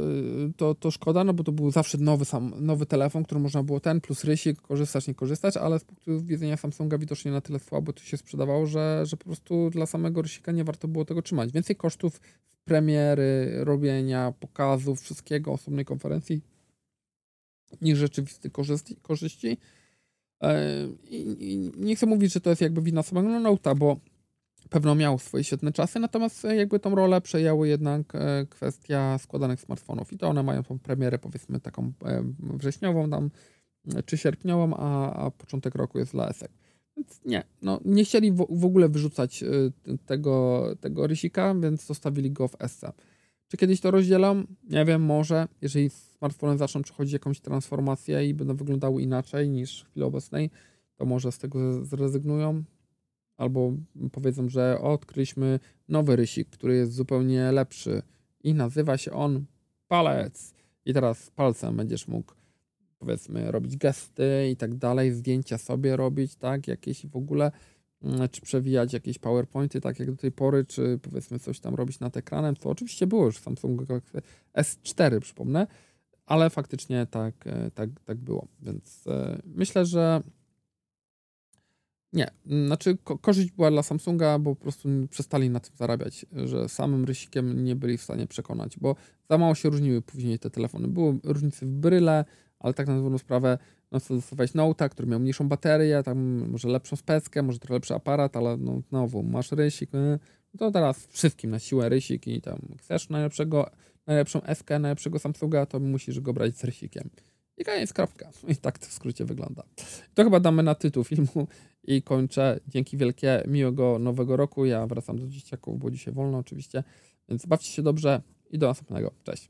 e, to, to szkoda, no bo to był zawsze nowy, sam, nowy telefon, który można było ten plus rysik, korzystać, nie korzystać, ale z punktu widzenia Samsunga widocznie na tyle słabo to się sprzedawało, że, że po prostu dla samego rysika nie warto było tego trzymać. Więcej kosztów premiery, robienia, pokazów, wszystkiego, osobnej konferencji niż rzeczywistych korzyści. korzyści. E, I, I, nie chcę mówić, że to jest jakby wina samego Note'a, bo pewno miał swoje świetne czasy, natomiast e, jakby tą rolę przejęły jednak e, kwestia składanych smartfonów i to one mają tą premierę powiedzmy taką e, wrześniową tam, czy sierpniową, a, a początek roku jest dla ESEK. Więc nie, no nie chcieli w, ogóle wyrzucać tego, tego rysika, więc zostawili go w SC. Czy kiedyś to rozdzielą? Nie wiem, może. Jeżeli smartfony zaczną przechodzić jakąś transformację i będą wyglądały inaczej niż w chwili obecnej, to może z tego zrezygnują albo powiedzą, że odkryliśmy nowy rysik, który jest zupełnie lepszy i nazywa się on palec. I teraz palcem będziesz mógł powiedzmy robić gesty i tak dalej, zdjęcia sobie robić, tak, jakieś w ogóle, mm, czy przewijać jakieś PowerPointy, tak jak do tej pory, czy powiedzmy coś tam robić nad ekranem, co oczywiście było już w Samsung S4, przypomnę, ale faktycznie tak, e, tak, tak było. Więc e, myślę, że nie, znaczy ko korzyść była dla Samsunga, bo po prostu przestali na tym zarabiać, że samym rysikiem nie byli w stanie przekonać, bo za mało się różniły później te telefony. Były różnice w bryle, ale tak na dobrą sprawę, no to dostawałeś Note'a, który miał mniejszą baterię, tam może lepszą speckę, może trochę lepszy aparat, ale no znowu masz rysik, no to teraz wszystkim na siłę rysik i tam chcesz najlepszego, najlepszą SK, najlepszego Samsunga, to musisz go brać z rysikiem. I koniec, kropka. *laughs* I tak to w skrócie wygląda. To chyba damy na tytuł filmu i kończę. Dzięki wielkie, miłego nowego roku. Ja wracam do dzieciaków, bo dzisiaj wolno oczywiście. Więc bawcie się dobrze i do następnego. Cześć.